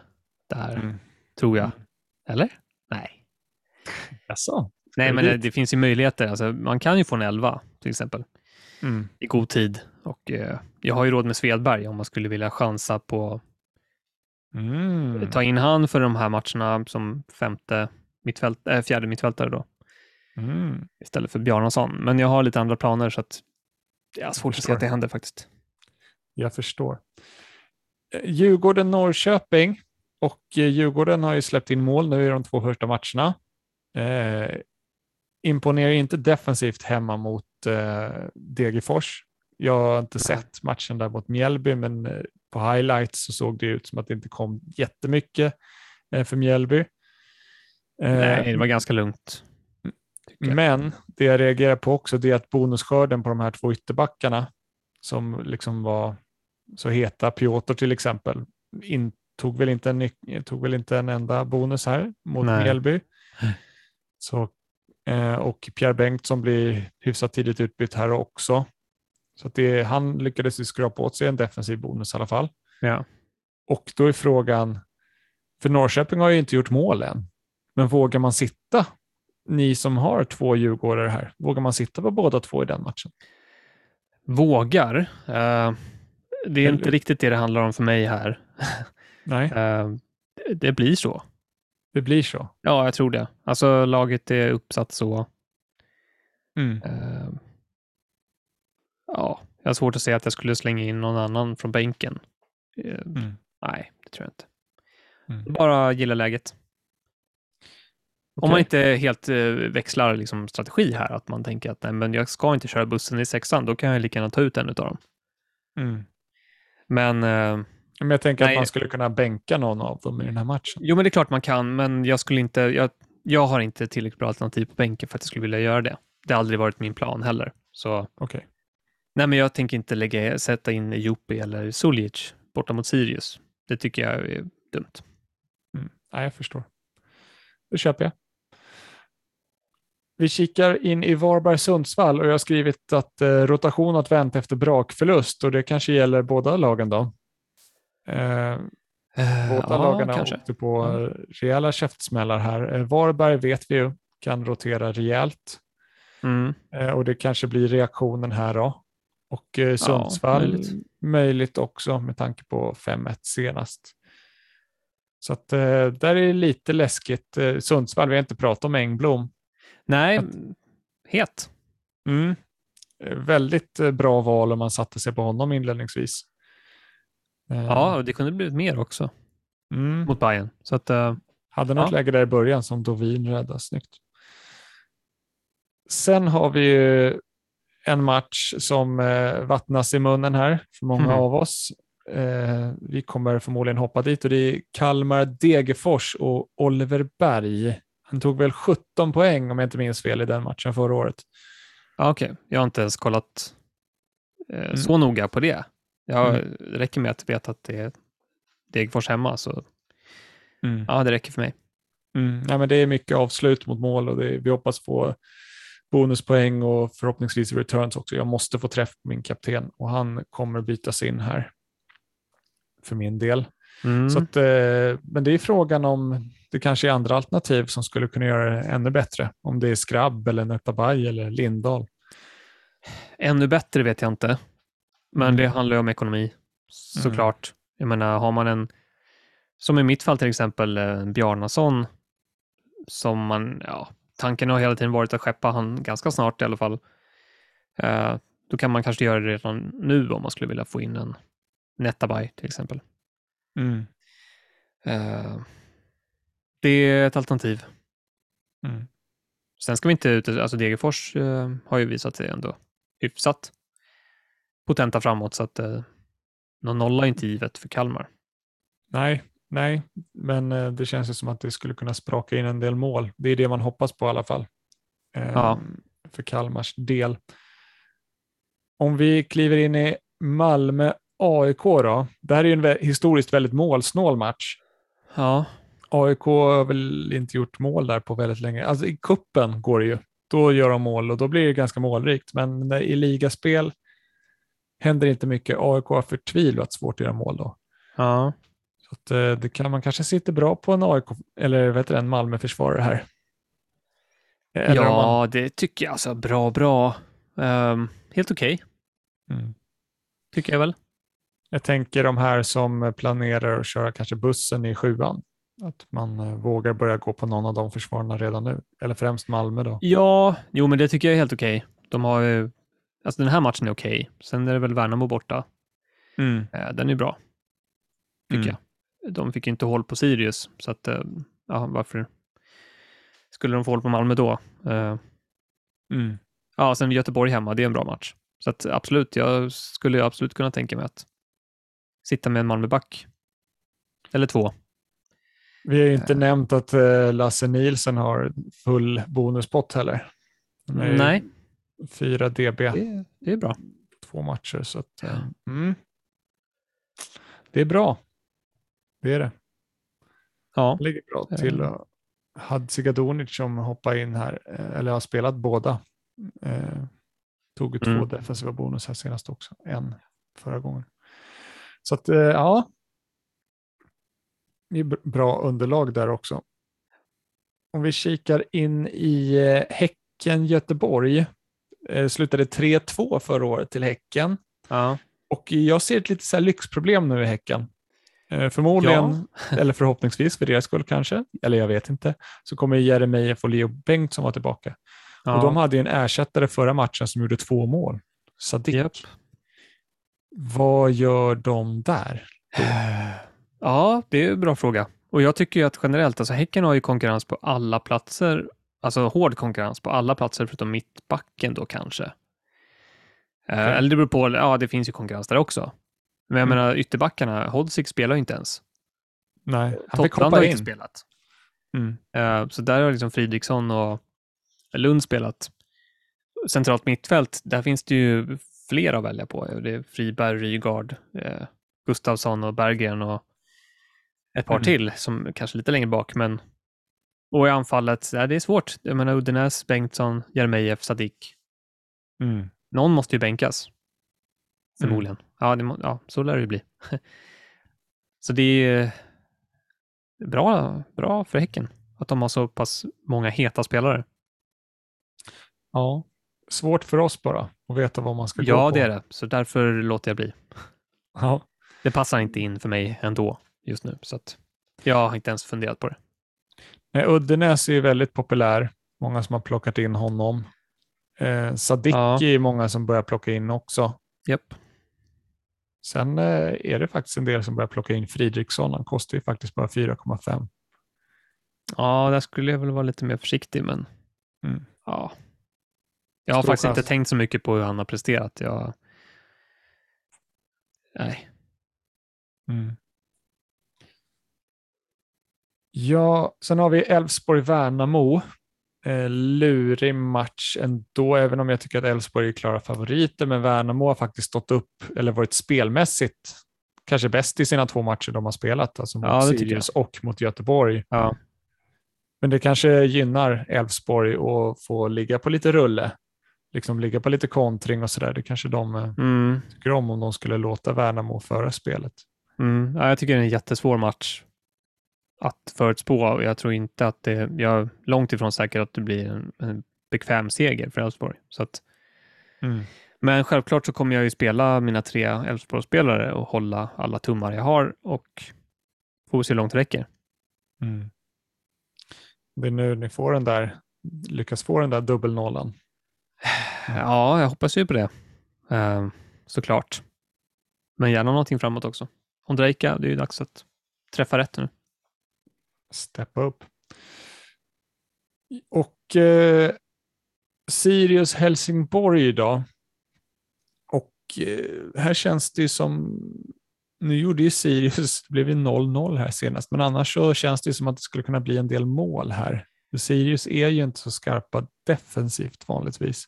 där, mm. tror jag. Mm. Eller? Nej. Jaså? Nej, men det, dit? det finns ju möjligheter. Alltså, man kan ju få en 11 till exempel Mm. i god tid. Och eh, jag har ju råd med Svedberg om man skulle vilja chansa på Mm. ta in han för de här matcherna som femte mittfält, äh, fjärde mittfältare då Mm. istället för Bjarnason. Men jag har lite andra planer så att jag har svårt att se att det händer faktiskt. Jag förstår. Eh, Djurgården-Norrköping och eh, Djurgården har ju släppt in mål nu i de två första matcherna. Eh, imponerar inte defensivt hemma mot eh, Degerfors. Jag har inte sett matchen där mot Mjällby, men eh, på highlights så såg det ut som att det inte kom jättemycket eh, för Mjällby. Eh, Nej, det var ganska lugnt. men det jag reagerar på också det är att bonusskörden på de här två ytterbackarna som liksom var så heta, Piotr till exempel, in, tog väl inte en, nyc- tog väl inte en enda bonus här mot Nej. Mjällby. Så, eh, och Pierre Bengtsson blir hyfsat tidigt utbytt här också. Så det, han lyckades ju skrapa åt sig en defensiv bonus i alla fall. Ja. Och då är frågan, för Norrköping har ju inte gjort mål än, men vågar man sitta, ni som har två djurgårdare här, vågar man sitta på båda två i den matchen? Vågar. Eh, det är inte Eller- riktigt det det handlar om för mig här. Nej, Eh, det- blir så. det blir så. Ja, jag tror det. Alltså laget är uppsatt så. Mm. Eh, ja, jag har svårt att säga att jag skulle slänga in någon annan från bänken. Eh, Mm. Nej, det tror jag inte. Mm. Bara gilla läget. Om man inte helt eh, växlar liksom, strategi här, att man tänker att nej, men jag ska inte köra bussen i sexan, då kan jag lika gärna ta ut en av dem. Mm. Men Men jag tänker Nej. att man skulle kunna bänka någon av dem i den här matchen. jo, men det är klart man kan, men jag skulle inte, jag, jag har inte tillräckligt bra alternativ på bänken för att jag skulle vilja göra det. Det har aldrig varit min plan heller. Så Okej. nej, men jag tänker inte lägga, sätta in Jopi eller Suljic borta mot Sirius. Det tycker jag är dumt. Mm. Nej, jag förstår. Det köper jag. Vi kikar in i Varberg-Sundsvall och jag har skrivit att eh, rotation att vänta efter brakförlust och det kanske gäller båda lagen då. Eh, båda ja, lagarna kanske. åkte på Ja. eh, rejäla käftsmällar här. Eh, Varberg vet vi ju kan rotera rejält Mm. eh, och det kanske blir reaktionen här då. Och eh, Sundsvall möjligt. möjligt också med tanke på 5-1 senast. Så att eh, där är det lite läskigt. Eh, Sundsvall, vi har inte pratat om Engblom. Nej, Att- het. Mm. Eh, Väldigt eh, bra val om man satte sig på honom inledningsvis. Eh, Ja, och det kunde blivit mer också mm. mot Bayern. Så att, eh, Hade något Ja. läge där i början som Dovin räddade snyggt. Sen har vi ju en match som eh, vattnas i munnen här för många Mm. av oss. Vi kommer förmodligen hoppa dit och det är Kalmar Degerfors och Oliver Berg. Han tog väl 17 poäng om jag inte minns fel i den matchen förra året. ja, okej. Jag har inte ens kollat Mm. så noga på det. Jag, Mm. Det räcker med att veta att det är Degerfors hemma, så Mm. ja, det räcker för mig. Mm. Ja, men det är mycket avslut mot mål och det, vi hoppas få bonuspoäng och förhoppningsvis returns också. Jag måste få träff på min kapten och han kommer bytas in här för min del. Mm. Så att, eh, men det är frågan om det kanske är andra alternativ som skulle kunna göra det ännu bättre. Om det är Skrabb eller Netabay eller Lindahl. Ännu bättre vet jag inte, men Mm. det handlar ju om ekonomi såklart. Jag menar, har man en, som i mitt fall till exempel, eh, Bjarnason, som man, ja, tanken har hela tiden varit att skeppa han ganska snart i alla fall. Eh, då kan man kanske göra det redan nu om man skulle vilja få in en Netabay till exempel. Mm. Eh, det är ett alternativ. Mm. Sen ska vi inte ut, alltså Degerfors eh, har ju visat sig ändå hyfsat potenta framåt så att eh, någon nolla är inte givet för Kalmar. Nej, nej, men eh, det känns ju som att det skulle kunna spraka in en del mål. Det är det man hoppas på i alla fall. Eh, Ja. För Kalmars del. Om vi kliver in i Malmö AIK då. Det här är ju en historiskt väldigt målsnål match. Ja, AIK har väl inte gjort mål där på väldigt länge. Alltså i kuppen går det ju. Då gör de mål och då blir det ganska målrikt. Men i ligaspel händer inte mycket. AIK har förtvivlat svårt att göra mål då. ja. Så att, eh, det kan man kanske sitter bra på en AIK eller vet du, en Malmö-försvarare här. Eller om man, ja det tycker jag. Alltså bra, bra. Ehm, helt okej, mm. tycker jag väl. Jag tänker de här som planerar att köra kanske bussen i sjuan. Att man eh, vågar börja gå på någon av de försvararna redan nu. Eller främst Malmö då. Ja, jo men det tycker jag är helt okej. De har ju, alltså den här matchen är okej. Sen är det väl Värnamo borta. Eh, den är bra, tycker Mm. jag. De fick ju inte håll på Sirius, så att, eh, ja, varför skulle de få håll på Malmö då? Eh, Mm. ja, sen Göteborg hemma, det är en bra match. Så att absolut, jag skulle absolut kunna tänka mig att sitta med en Malmöback. Eller två. Vi har ju inte Eh. nämnt att Lasse Nielsen har full bonuspott heller. Nej, 4 dB, det, det är bra. två matcher. Så att, eh, Ja. mm. Det är bra. det är det. Ja, ligger bra till. Eh. och Hadzikadunic som hoppar in här, eh, eller har spelat båda. Eh, tog två Mm. defensiva bonus här senast också, en förra gången. Så att, eh, ja. Det är br- bra underlag där också. Om vi kikar in i eh, Häcken-Göteborg. Eh, slutade 3-2 förra året till Häcken. ja. Och jag ser ett lite så lyxproblem nu i Häcken. Eh, förmodligen, eller förhoppningsvis för deras skull kanske, eller jag vet inte, så kommer Jeremejeff och Leo Bengtsson vara tillbaka. ja. Och de hade ju en ersättare förra matchen som gjorde två mål, Sadik. Japp. Vad gör de där? Ja, det är en bra fråga. Och jag tycker ju att generellt, alltså Häcken har ju konkurrens på alla platser, alltså hård konkurrens på alla platser förutom mittbacken då kanske. Eh, Okej. Eller det beror på, ja det finns ju konkurrens där också. Men jag Mm. menar ytterbackarna, Hodzic spelar ju inte ens. Nej, han fick hoppa har in. inte spelat. Mm. Eh, Så där har liksom Fridriksson och Lund spelat. Centralt mittfält, där finns det ju fler att välja på. Det är Friberg, Rygaard, eh, Gustavsson och Berggren och ett par Mm. till som kanske är lite längre bak. Men... Och i anfallet, ja, det är svårt. Jag menar Uddenäs, Bengtsson, Jeremejeff, Sadik. Mm. Någon måste ju bänkas. Förmodligen. Ja, det, ja, så lär det ju bli. så det är bra, bra för Häcken att de har så pass många heta spelare. Ja, svårt för oss bara att veta vad man ska gå Ja, på. det är det. Så därför låter jag bli. Ja. Det passar inte in för mig ändå just nu. Så att jag har inte ens funderat på det. Nej, Uddenäs är ju väldigt populär. Många som har plockat in honom. Eh, Sadik Ja. är många som börjar plocka in också. Japp. Sen eh, är det faktiskt en del som börjar plocka in Fridriksson. Han kostar ju faktiskt bara 4,5. Ja, där skulle jag väl vara lite mer försiktig, men Mm. ja. Jag har Stor faktiskt inte chans. tänkt så mycket på hur han har presterat. Jag... Nej. Mm. Ja, sen har vi Elfsborg-Värnamo. Eh, lurig match ändå, även om jag tycker att Elfsborg är klara favoriter. Men Värnamo har faktiskt stått upp, eller varit spelmässigt, kanske bäst i sina två matcher de har spelat. Alltså mot Ja, Sirius och mot Göteborg. Ja. Men det kanske gynnar Elfsborg att få ligga på lite rulle. Liksom ligga på lite kontring och sådär. Det kanske de eh, Mm. tycker om om de skulle låta Värnamo föra spelet. Mm. Ja, jag tycker det är en jättesvår match att förutspå. och Jag tror inte att det, jag är långt ifrån säker att det blir en, en bekväm seger för Elfsborg. Så att, men självklart så kommer jag ju spela mina tre Elfsborgsspelare och hålla alla tummar jag har och får se hur långt det räcker. Mm. Det är nu ni får den där, lyckas få den där dubbelnollan. Ja, jag hoppas ju på det. Eh, såklart. Men gärna någonting framåt också. Ondrejka, det är ju dags att träffa rätt nu. Steppa upp. Och eh, Sirius Helsingborg idag. Och eh, här känns det ju som, nu gjorde ju Sirius, det blev ju 0-0 här senast, men annars så känns det ju som att det skulle kunna bli en del mål här. Sirius är ju inte så skarpa defensivt vanligtvis.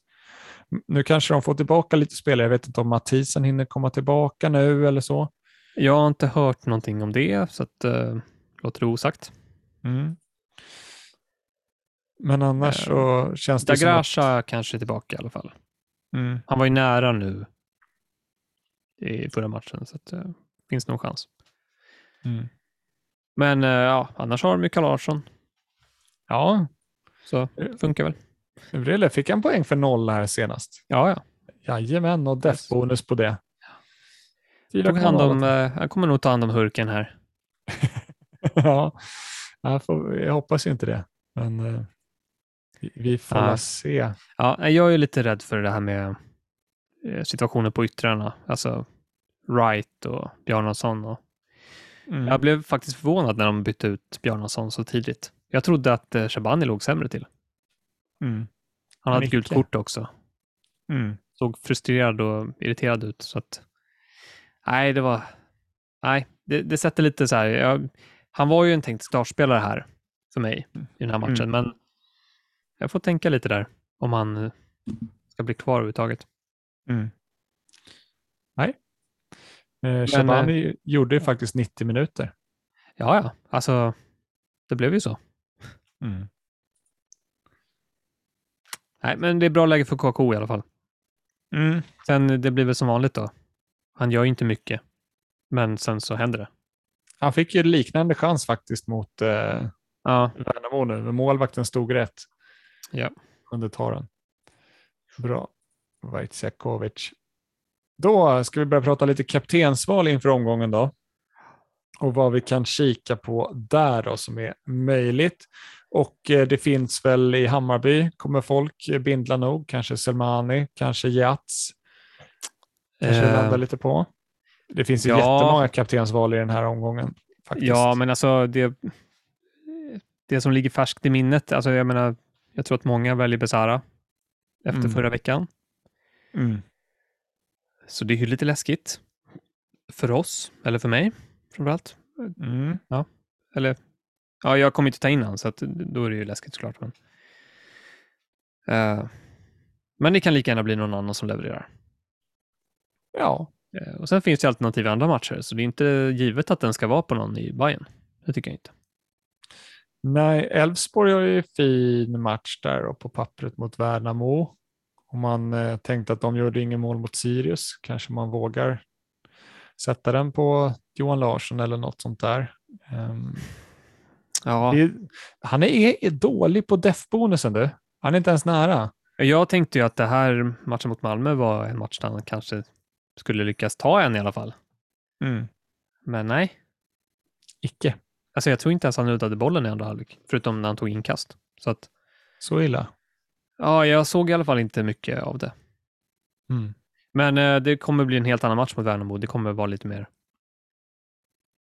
Nu kanske de får tillbaka lite spelare, jag vet inte om Mathisen hinner komma tillbaka nu eller så. Jag har inte hört någonting om det, så att, eh, låter det osagt. Mm. Men annars Eh, så känns det som att, Dagrasha kanske är tillbaka i alla fall. mm, Han var ju nära nu i förra matchen, så det finns nog chans. mm. Men eh, ja, annars har de Mikael Larsson, Ja, så funkar väl. Vrille fick en poäng för noll här senast. Ja, ja. Jajamän, och Yes. def-bonus på det. Tog hand om, 4,0. eh, han kommer nog ta hand om Hurken här. ja, jag, får, jag hoppas ju inte det, men eh, vi, får Ja. se. Ja, jag är lite rädd för det här med eh, situationen på yttrarna. Alltså Wright och Bjarnason. Och... Mm. Jag blev faktiskt förvånad när de bytte ut Bjarnason så tidigt. Jag trodde att eh, Shabani låg sämre till. Mm. Han hade gult kort också. Mm. Såg frustrerad och irriterad ut. Så att, nej, det var... Nej, det, det sätter lite så här... Jag, han var ju en tänkt startspelare här för mig i den här matchen, men jag får tänka lite där om han eh, ska bli kvar överhuvudtaget. Mm. Nej. Eh, Shabani gjorde ju faktiskt 90 minuter. Ja, ja. Alltså, det blev ju så. Mm. Nej, men det är bra läge för KK i alla fall. Mm. Sen, det blir väl som vanligt då. Han gör ju inte mycket, men sen så händer det. Han fick ju liknande chans faktiskt mot eh, Ja, Värnamo nu, men målvakten stod rätt. Ja. Under taren. Bra. Vaitsiakovic. Då ska vi börja prata lite kaptensval inför omgången då. Och vad vi kan kika på där då som är möjligt. Och eh, det finns väl i Hammarby kommer folk bindla nog, kanske Selmani, kanske Jats. Kanske Eh, landa lite på. Det finns ju ja. jättemånga kaptensval i den här omgången. Faktiskt. ja, men alltså det, det som ligger färskt i minnet, alltså jag menar, jag tror att många väljer Besara efter Mm. förra veckan. Mm. Så det är ju lite läskigt för oss, eller för mig framförallt. Mm. Eller, ja, jag kommer inte ta in han, så att, då är det ju läskigt såklart. Men, Eh, men det kan lika gärna bli någon annan som levererar. Ja, och Sen finns det alternativ i andra matcher, så det är inte givet att den ska vara på någon i Bayern. Det tycker jag inte. Nej, Elfsborg har ju fin match där och på pappret mot Värnamo. Om man eh, tänkte att de gjorde ingen mål mot Sirius kanske man vågar sätta den på Johan Larsson eller något sånt där. Ehm, Ja, det han är, är dålig på def-bonusen du. Han är inte ens nära. jag tänkte ju att det här matchen mot Malmö var en match där han kanske skulle lyckas ta en i alla fall. Men nej, Icke. alltså jag tror inte ens han nuddade bollen i andra halvlek, förutom när han tog inkast. Så att, Så illa. ja, jag såg i alla fall inte mycket av det. Mm. Men eh, det kommer bli en helt annan match mot Värnamo. Det kommer vara lite mer...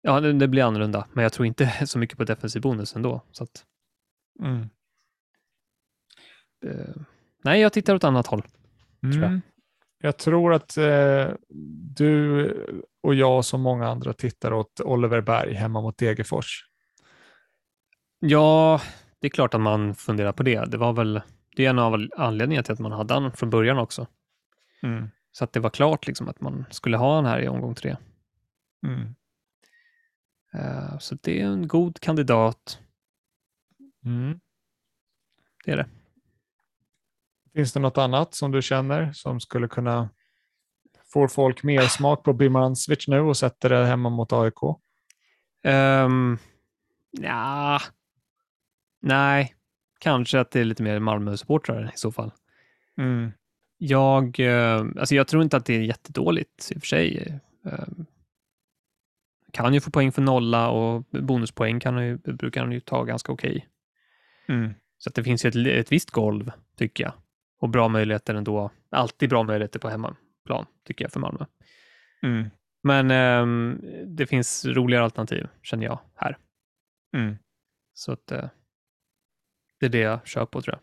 Ja, det, det blir annorlunda, men jag tror inte så mycket på defensiv bonus ändå. Så att, Mm. eh, nej, jag tittar åt annat håll. Mm. Jag. Tror att eh, du och jag så många andra tittar åt Oliver Berg hemma mot Degerfors. Ja, det är klart att man funderar på det. Det var väl det är en av anledningarna till att man hade han från början också. Mm. Så att det var klart liksom att man skulle ha han här i omgång tre. Mm. Eh, så det är en god kandidat. Mm. Det är det. Finns det något annat som du känner som skulle kunna få folk mer smak på Birmancevic nu och sätter det hemma mot AIK? Um, ja, nej, kanske att det är lite mer Malmö-supportrar i så fall. Mm. Jag, eh, alltså jag tror inte att det är jättedåligt i och för sig. Eh, kan ju få poäng för nolla och bonuspoäng kan ju, brukar han ju ta ganska okej. Mm. Så att det finns ju ett, ett visst golv, tycker jag. Och bra möjligheter ändå. Alltid bra möjligheter på hemmaplan, tycker jag, för Malmö. Mm. Men ehm, det finns roligare alternativ, känner jag, här. Mm. Så att eh, det är det jag kör på, tror jag.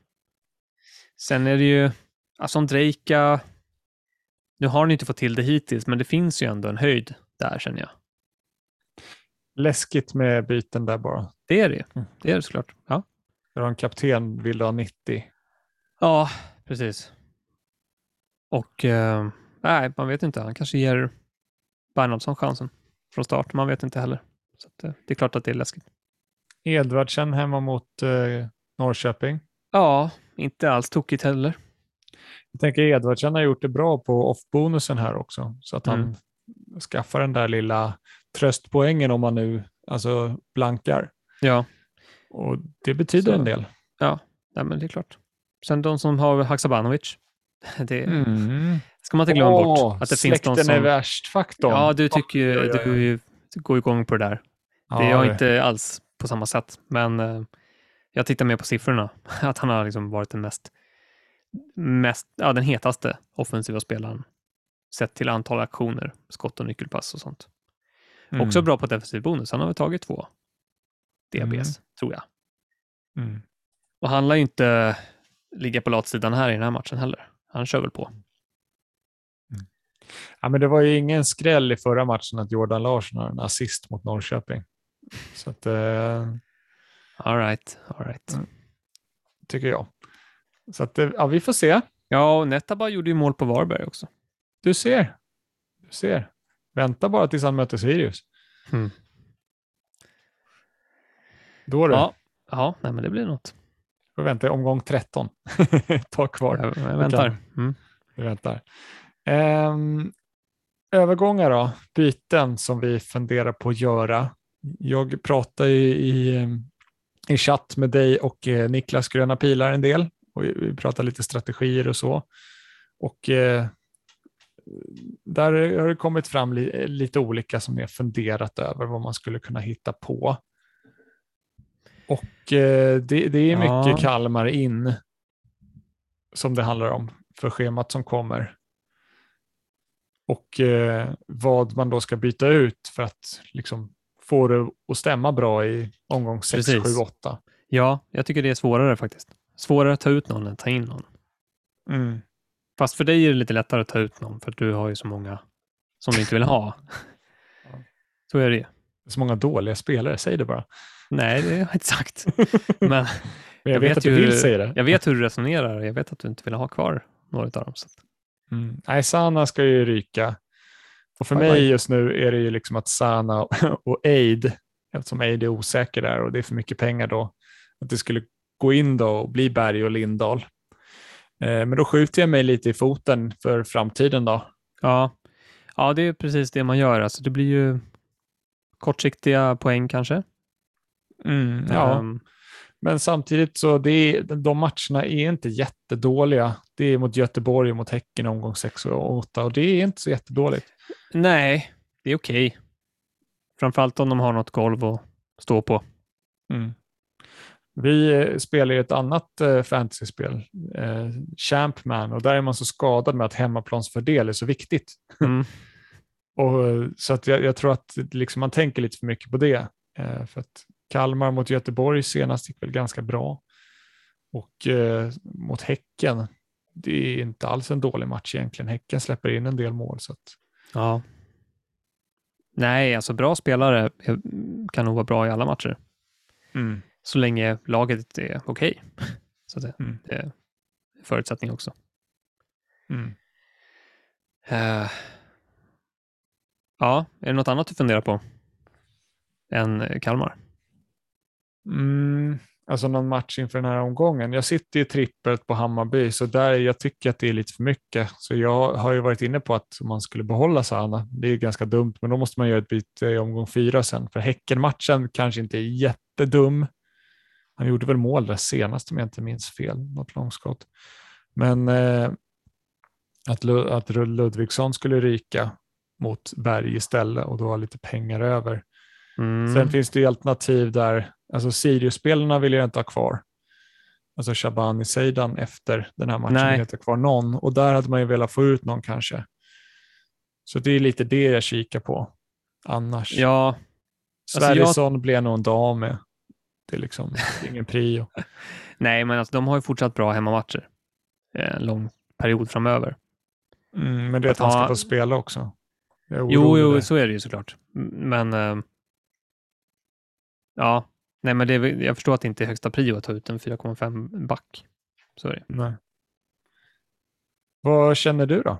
Sen är det ju, alltså Ondrejka, nu har ni inte fått till det hittills, men det finns ju ändå en höjd där, känner jag. Läskigt med byten där bara. Det är det ju. Mm. Det är det såklart. Ja, Du har en kapten, vill du ha 90? ja precis. Och eh, nej, man vet inte. Han kanske ger Bernhardsson chansen från start. Man vet inte heller. Så att, eh, det är klart att det är läskigt. Edvardsen hemma mot eh, Norrköping. Ja, inte alls tokigt heller. Jag tänker Edvardsen har gjort det bra på off-bonusen här också, så att han Mm. skaffar den där lilla tröstpoängen om man nu alltså blankar. Ja, Och det betyder Så- en del. nej, men det är klart. Sen de som har Haksabanovic. Det Mm. ska man inte glömma Åh, bort. Att det finns de som... är värst-faktorn. Ja, du tycker ju, oj. du går igång på det där. Ja, det är jag inte alls på samma sätt, men eh, jag tittar mer på siffrorna. Att han har liksom varit den mest, mest, ja, den hetaste offensiva spelaren sett till antal aktioner, skott och nyckelpass och sånt. Mm. Också bra på defensiv bonus. Han har väl tagit två DBs, tror jag. Mm. Och han lär ju inte ligga på latsidan här i den här matchen heller. Han kör väl på. Ja, men det var ju ingen skräll i förra matchen att Jordan Larsson har en assist mot Norrköping. Så att, eh, All right, all right. Mm. tycker jag. Så att, eh, ja, vi får se. Ja, och Netaba gjorde ju mål på Varberg också. Du ser. Du ser. Vänta bara tills han möter Sirius. Mm. Då du, Ja, ja nej, men det blir något. Får vänta omgång 13. Ett tag kvar. Jag, väntar. Mm. Vi väntar. Ehm, övergångar då, byten som vi funderar på att göra. Jag pratar ju i, i chatt med dig och eh, Niklas Gröna Pilar en del och vi vi pratar lite strategier och så. Och eh, där har det kommit fram li, lite olika som jag funderat över vad man skulle kunna hitta på. Och eh, det, det är mycket Ja. Kalmar in som det handlar om för schemat som kommer. Och eh, vad man då ska byta ut för att liksom få det att stämma bra i omgång 6, Precis. 7, 8. Ja, jag tycker det är svårare faktiskt. Svårare att ta ut någon än att ta in någon. Mm. Fast för dig är det lite lättare att ta ut någon för att du har ju så många som du inte vill ha. Så är det. Så många dåliga spelare, säg det bara. Nej, det har jag inte sagt. Men Men jag, Jag vet, att ju du vill hur- säga det. jag vet hur du resonerar jag vet att du inte vill ha kvar några av dem. Så. Mm. Nej, Sana ska ju ryka. Och för Bye mig just nu är det ju liksom att Sana och Aid, eftersom Aid är osäker där och det är för mycket pengar då, att det skulle gå in då och bli Berg och Lindahl. Eh, men då skjuter jag mig lite i foten för framtiden då. Ja. ja, det är precis det man gör. Alltså, det blir ju kortsiktiga poäng kanske. Mm, ja. Ehm, Men samtidigt så det de matcherna är inte jättedåliga. Det är mot Göteborg och mot Häcken omgång 6 och 8 och det är inte så jättedåligt. nej, det är okej. Framförallt om de har något golv att stå på. Mm. Vi eh, spelar ju ett annat eh, fantasyspel, eh, Champman, och där är man så skadad med att hemmaplansfördel är så viktigt. Mm. Och, eh, så att jag, jag tror att liksom, man tänker lite för mycket på det. Eh, för att Kalmar mot Göteborg senast gick väl ganska bra. Och eh, mot Häcken, det är inte alls en dålig match egentligen. Häcken släpper in en del mål. Så att, Ja. Nej, alltså bra spelare kan nog vara bra i alla matcher. Så länge laget är okej. Så det, Mm. det är förutsättning också. Mm. Eh, ja, är det något annat du funderar på än Kalmar? Mm, alltså någon match inför den här omgången. Jag sitter i trippelt på Hammarby, så där jag tycker att det är lite för mycket. Så jag har ju varit inne på att man skulle behålla Sana. Det är ganska dumt, men då måste man göra ett byte i omgång fyra sen. För Häckenmatchen kanske inte är jättedum. Han gjorde väl mål där senast om jag inte minns fel, något långskott. Men eh, att, Lu- att Ludvigsson skulle ryka mot Berg istället och då ha lite pengar över. Mm. Sen finns det ju alternativ där, alltså Sirius-spelarna vill jag inte ha kvar. Alltså Shabani Seidan efter den här matchen Nej. ha kvar någon och där hade man ju velat få ut någon kanske. Så det är lite det jag kikar på annars. Ja, alltså Sverrisson blir jag nog en dag med. Det är liksom ingen prio. nej, men alltså, de har ju fortsatt bra hemmamatcher eh, en lång period framöver. Mm, men det är att Att han ska ha- få spela också. Jo, jo, där. så är det ju såklart. Men eh, ja, nej, men det jag förstår att det inte är högsta prio att ta ut en 4,5 back. Så är det. Nej. Vad känner du då?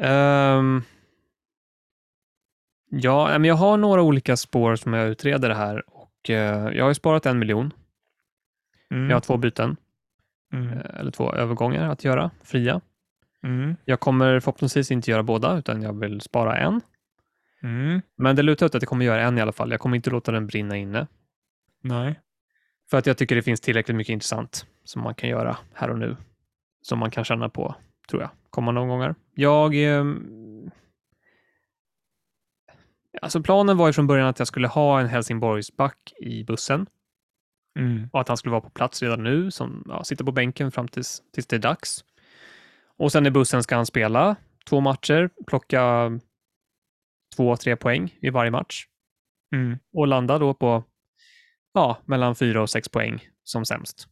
Ehm, ja, men jag har några olika spår som jag utreder här och eh, jag har ju sparat en miljon. Mm. Jag har två byten, Mm. eh, eller två övergångar att göra, fria. Mm. Jag kommer förhoppningsvis inte göra båda, utan jag vill spara en. Mm. Men det lutar åt att jag kommer göra en i alla fall. Jag kommer inte låta den brinna inne. Nej. För att jag tycker det finns tillräckligt mycket intressant som man kan göra här och nu. Som man kan känna på, tror jag, kommande omgångar. Jag... ehm, Alltså planen var ju från början att jag skulle ha en Helsingborgsback i bussen Mm. och att han skulle vara på plats redan nu, som ja, sitter på bänken fram tills, tills det är dags. Och sen i bussen ska han spela två matcher, plocka två, tre poäng i varje match Mm. och landa då på ja, mellan fyra och sex poäng som sämst.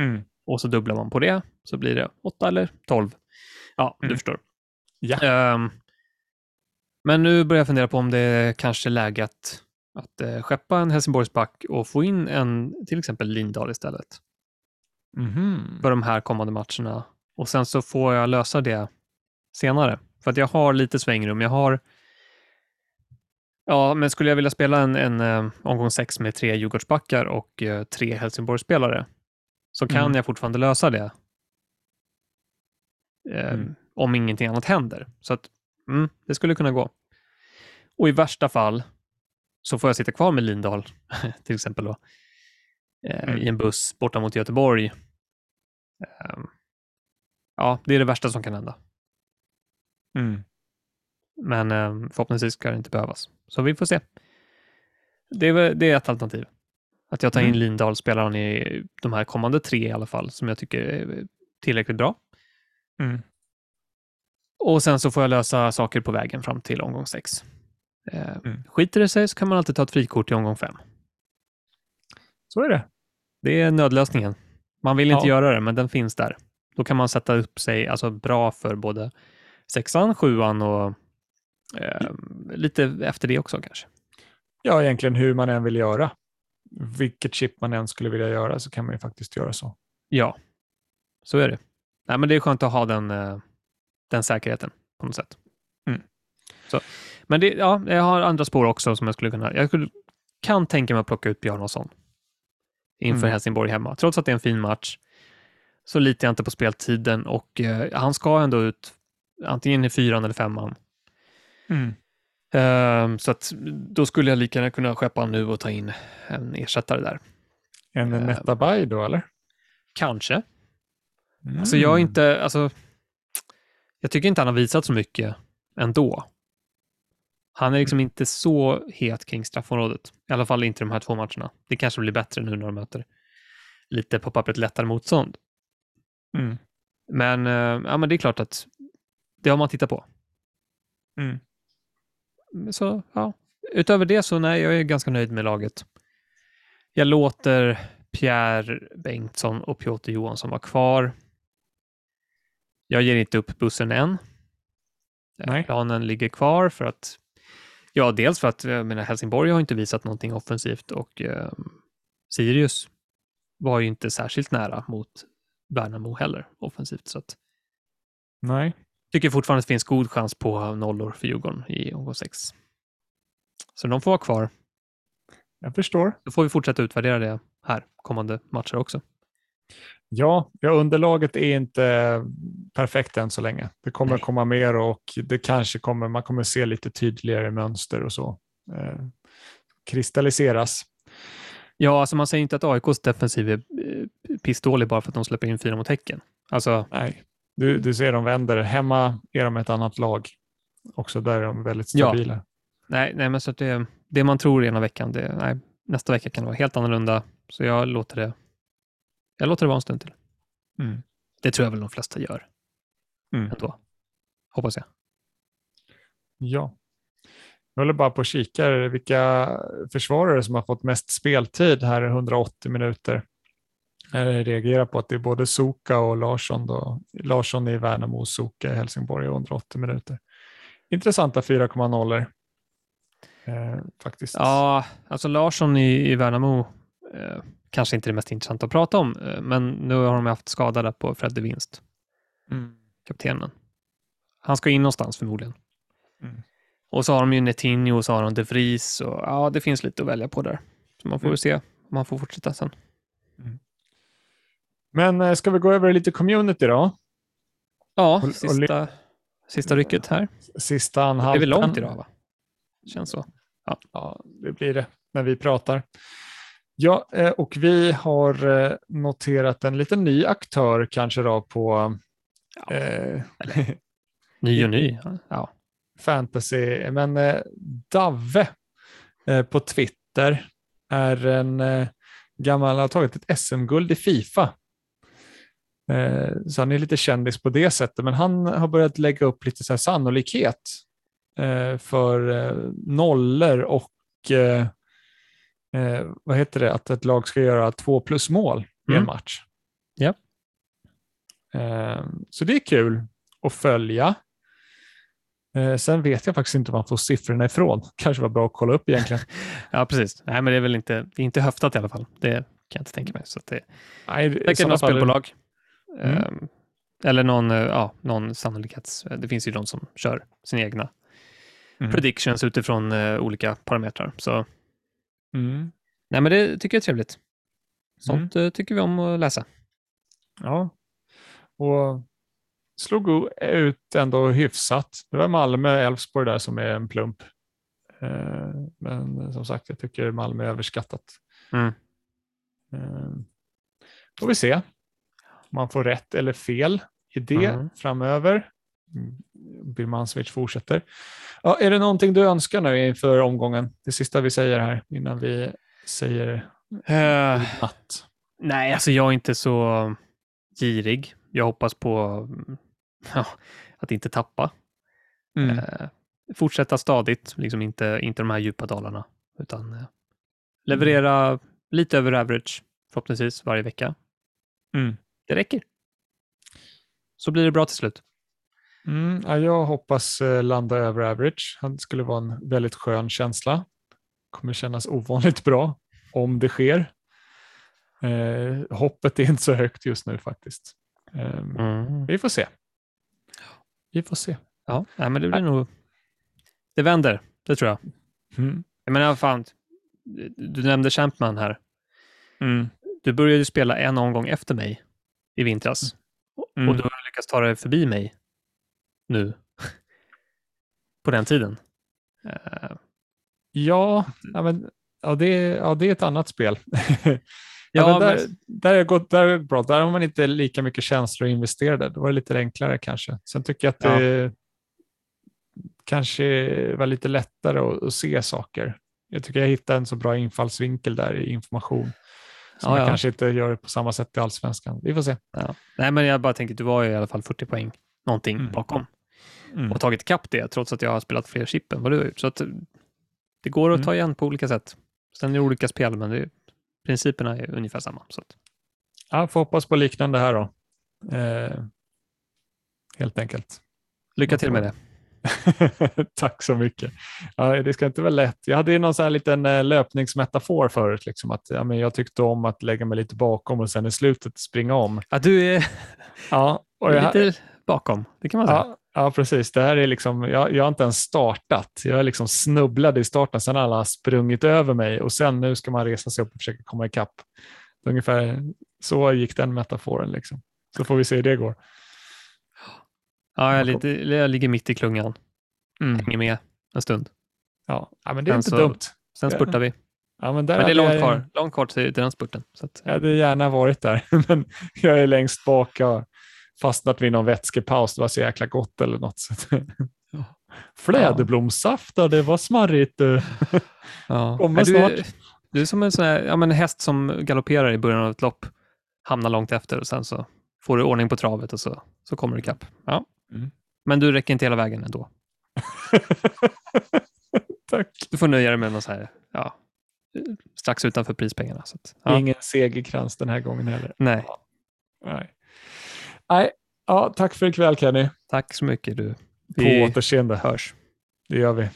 Mm. Och så dubblar man på det, så blir det åtta eller tolv. Ja, du Mm. förstår. Ja. Ehm, men nu börjar jag fundera på om det kanske är läge att, att eh, skeppa en Helsingborgsback och få in en till exempel Lindahl istället Mhm. för de här kommande matcherna. Och sen så får jag lösa det senare. För att jag har lite svängrum. Jag har Ja, men skulle jag vilja spela en, en uh, omgång sex med tre Djurgårdsbackar och uh, tre Helsingborgsspelare så kan Mm. jag fortfarande lösa det. Eh, Mm. Om ingenting annat händer. Så att, mm, det skulle kunna gå. Och i värsta fall så får jag sitta kvar med Lindahl, till exempel, då, eh, Mm. i en buss borta mot Göteborg. Eh, ja, det är det värsta som kan hända. Mm. Men eh, förhoppningsvis ska det inte behövas. Så vi får se. Det är, det är ett alternativ. Att jag tar in Mm. Lindahl, spelar han i de här kommande tre i alla fall, som jag tycker är tillräckligt bra. Mm. Och sen så får jag lösa saker på vägen fram till omgång sex. Eh, Mm. Skiter det sig så kan man alltid ta ett frikort i omgång fem. Så är det. Det är nödlösningen. Man vill inte Ja. göra det, men den finns där. Då kan man sätta upp sig alltså, bra för både sexan, sjuan och eh, lite efter det också kanske. Ja, egentligen hur man än vill göra. Vilket chip man än skulle vilja göra så kan man ju faktiskt göra så. Ja, så är det. Nej, men det är skönt att ha den, eh, den säkerheten på något sätt. Mm. Så, men det, ja, jag har andra spår också som jag skulle kunna... Jag skulle, kan tänka mig att plocka ut Bjarnason inför Mm. Helsingborg hemma. Trots att det är en fin match så litar jag inte på speltiden och eh, han ska ändå ut antingen i fyran eller femman. Mm. Ehm, så att då skulle jag lika gärna kunna skeppa nu och ta in en ersättare där. En Eh. Netabay då, eller? Kanske. Mm. Alltså jag inte, alltså, jag tycker inte han har visat så mycket ändå. Han är liksom inte så het kring straffområdet. I alla fall inte de här två matcherna. Det kanske blir bättre nu när de möter lite på pappret lättare motstånd. Mm. Men, eh, ja, men det är klart att det har man tittat på. Mm. Så, ja. Utöver det så nej, jag är ganska nöjd med laget. Jag låter Pierre Bengtsson och Piotr Johansson vara kvar. Jag ger inte upp bussen än. Nej. Planen ligger kvar för att Ja, dels för att jag menar, Helsingborg har inte visat någonting offensivt och eh, Sirius var ju inte särskilt nära mot Värnamo heller offensivt. Så att, Nej. Tycker fortfarande att det finns god chans på nollor för Djurgården i omgång 6. Så de får vara kvar. Jag förstår. Då får vi fortsätta utvärdera det här kommande matcher också. Ja, ja, underlaget är inte perfekt än så länge. Det kommer Nej. komma mer och det kanske kommer, man kommer se lite tydligare mönster och så. Eh, kristalliseras. Ja, alltså man säger inte att AIKs defensiv är eh, pissdålig bara för att de släpper in fyra mot Häcken. Alltså, Nej, du, du ser de vänder. Hemma är de ett annat lag. Också där är de väldigt Ja. stabila. nej, nej men så det, det man tror ena veckan, det, nej, nästa vecka kan det vara helt annorlunda. Så jag låter det, jag låter det vara en stund till. Mm. Det tror jag väl de flesta gör Mm. ändå. Hoppas jag. Ja. Jag håller bara på och kikar vilka försvarare som har fått mest speltid här i 180 minuter. Jag reagerar på att det är både Soka och Larsson. Då. Larsson i Värnamo och Soka i Helsingborg i 180 minuter. Intressanta 4,0 eh, faktiskt. Ja, alltså Larsson i, i Värnamo, eh, kanske inte det mest intressanta att prata om, eh, men nu har de haft skada där på Fredde Vinst, Mm. kaptenen. Han ska in någonstans förmodligen. Mm. Och så har de ju Netinho och så har de De Vries och ja, det finns lite att välja på där. Så man får Mm. väl se om man får fortsätta sen. Men eh, ska vi gå över lite community då? Ja, Och- och sista, sista rycket här. Sista Det anhalten. är väl långt idag va? Känns så. Ja, det blir det när vi pratar. Ja, eh, och vi har eh, noterat en liten ny aktör kanske då på Ja. eh, Ny och ny. Ja. fantasy, men eh, Davve eh, på Twitter är en gammal, har tagit ett SM-guld i Fifa. Eh, så han är lite kändis på det sättet, men han har börjat lägga upp lite så sannolikhet eh, för eh, nollor och vad heter det, att ett lag ska göra två plus mål i en Mm. match. Ja. Så det är kul att följa. Sen vet jag faktiskt inte var man får siffrorna ifrån. Kanske var bra att kolla upp egentligen. ja, precis. Nej, men det är väl inte, det är inte höftat i alla fall. Det kan jag inte tänka mig. Så det Nej, i säkert sådana något spelbolag. Mm. Ehm, eller någon, eh, ja, någon sannolikhets... Det finns ju de som kör sina egna Mm. predictions utifrån eh, olika parametrar. Så Mm. nej, men det tycker jag är trevligt. Sånt eh, tycker vi om att läsa. Ja, och slog ut ändå hyfsat. Det var Malmö Elfsborg där som är en plump. Eh, Men som sagt, jag tycker Malmö är överskattat. Mm. Eh, Får vi se man får rätt eller fel i det Mm. framöver. Mm, Birmancevic fortsätter. Ja, är det någonting du önskar nu inför omgången? Det sista vi säger här innan vi säger Eh, natt. nej, alltså jag är inte så girig. Jag hoppas på mm, ja, att inte tappa. Mm. Eh, fortsätta stadigt, liksom inte, inte de här djupa dalarna, utan eh, leverera lite över average, förhoppningsvis varje vecka. Mm. Det räcker. Så blir det bra till slut. Mm, ja, jag hoppas eh, landa över average. Det skulle vara en väldigt skön känsla. kommer kännas ovanligt bra om det sker. Eh, hoppet är inte så högt just nu faktiskt. Eh, Vi får se. Vi får se. Ja, nej, men det blir nog... Det vänder, det tror jag. Mm. Jag menar, fan, du nämnde Champman här. Mm. Du började ju spela en omgång efter mig i vintras. Mm. Och du har lyckats ta dig förbi mig nu. På den tiden. Eh, Ja, ja, men, ja, det, är- ja, det är ett annat spel. ja, Ja, men där, men- där, är det gått, där är bra. Där har man inte lika mycket känslor investerade. Då var det lite enklare kanske. Sen tycker jag att Ja. det kanske var lite lättare att, att se saker. Jag tycker jag hittade en så bra infallsvinkel där i information. Som Ja, jag ja. kanske inte gör på samma sätt i allsvenskan. Vi får se. ja. Nej, men jag bara tänker, du var ju i alla fall 40 poäng någonting Mm. bakom. Mm. Och tagit ikapp det, trots att jag har spelat fler chip än vad du har gjort. Så att eh, det går att Mm. ta igen på olika sätt. Sen är det olika spel, men det är, principerna är ungefär samma. Så att, Ja, får hoppas på liknande här då. Eh, helt enkelt. lycka till med det. Tack så mycket. Ja, det ska inte vara lätt. Jag hade ju någon sån här liten eh, löpningsmetafor förut. Liksom, att, ja, men jag tyckte om att lägga mig lite bakom och sen i slutet springa om. Ja, du är, Ja, och jag, lite bakom, det kan man säga. ja, ja, precis. Det här är liksom, jag, jag har inte ens startat. Jag är liksom snubblade i starten, sen har alla sprungit över mig och sen nu ska man resa sig upp och försöka komma ikapp. Ungefär så gick den metaforen. Liksom. Så får vi se hur det går. Ja, jag, lite, jag ligger mitt i klungan, Mm. hänger med en stund. Ja, ja, men det är Sen inte så- dumt. Sen Ja. spurtar vi. Ja, men Men det är långt jag- kvar, långt kvar till, den spurten. Så att, Jag hade gärna varit där, men jag är längst bak har fastnat vid någon vätskepaus. Det var så jäkla gott eller något. Så att- Fläderblomssaft, det var smarrigt. du. ja. Kommer Nej, du, snart. du är som en sån här, ja, men en häst som galopperar i början av ett lopp, hamnar långt efter och sen så får du ordning på travet och så, så kommer du ikapp. Ja. Mm. Men du räcker inte hela vägen ändå. Tack. Du får nöja dig med någon så här, ja, strax utanför prispengarna. Så att, ja. Ingen segerkrans den här gången heller. Nej, Nej. Nej. Ja, tack för ikväll Kenny. tack så mycket du. På återseende. hörs. Det gör vi.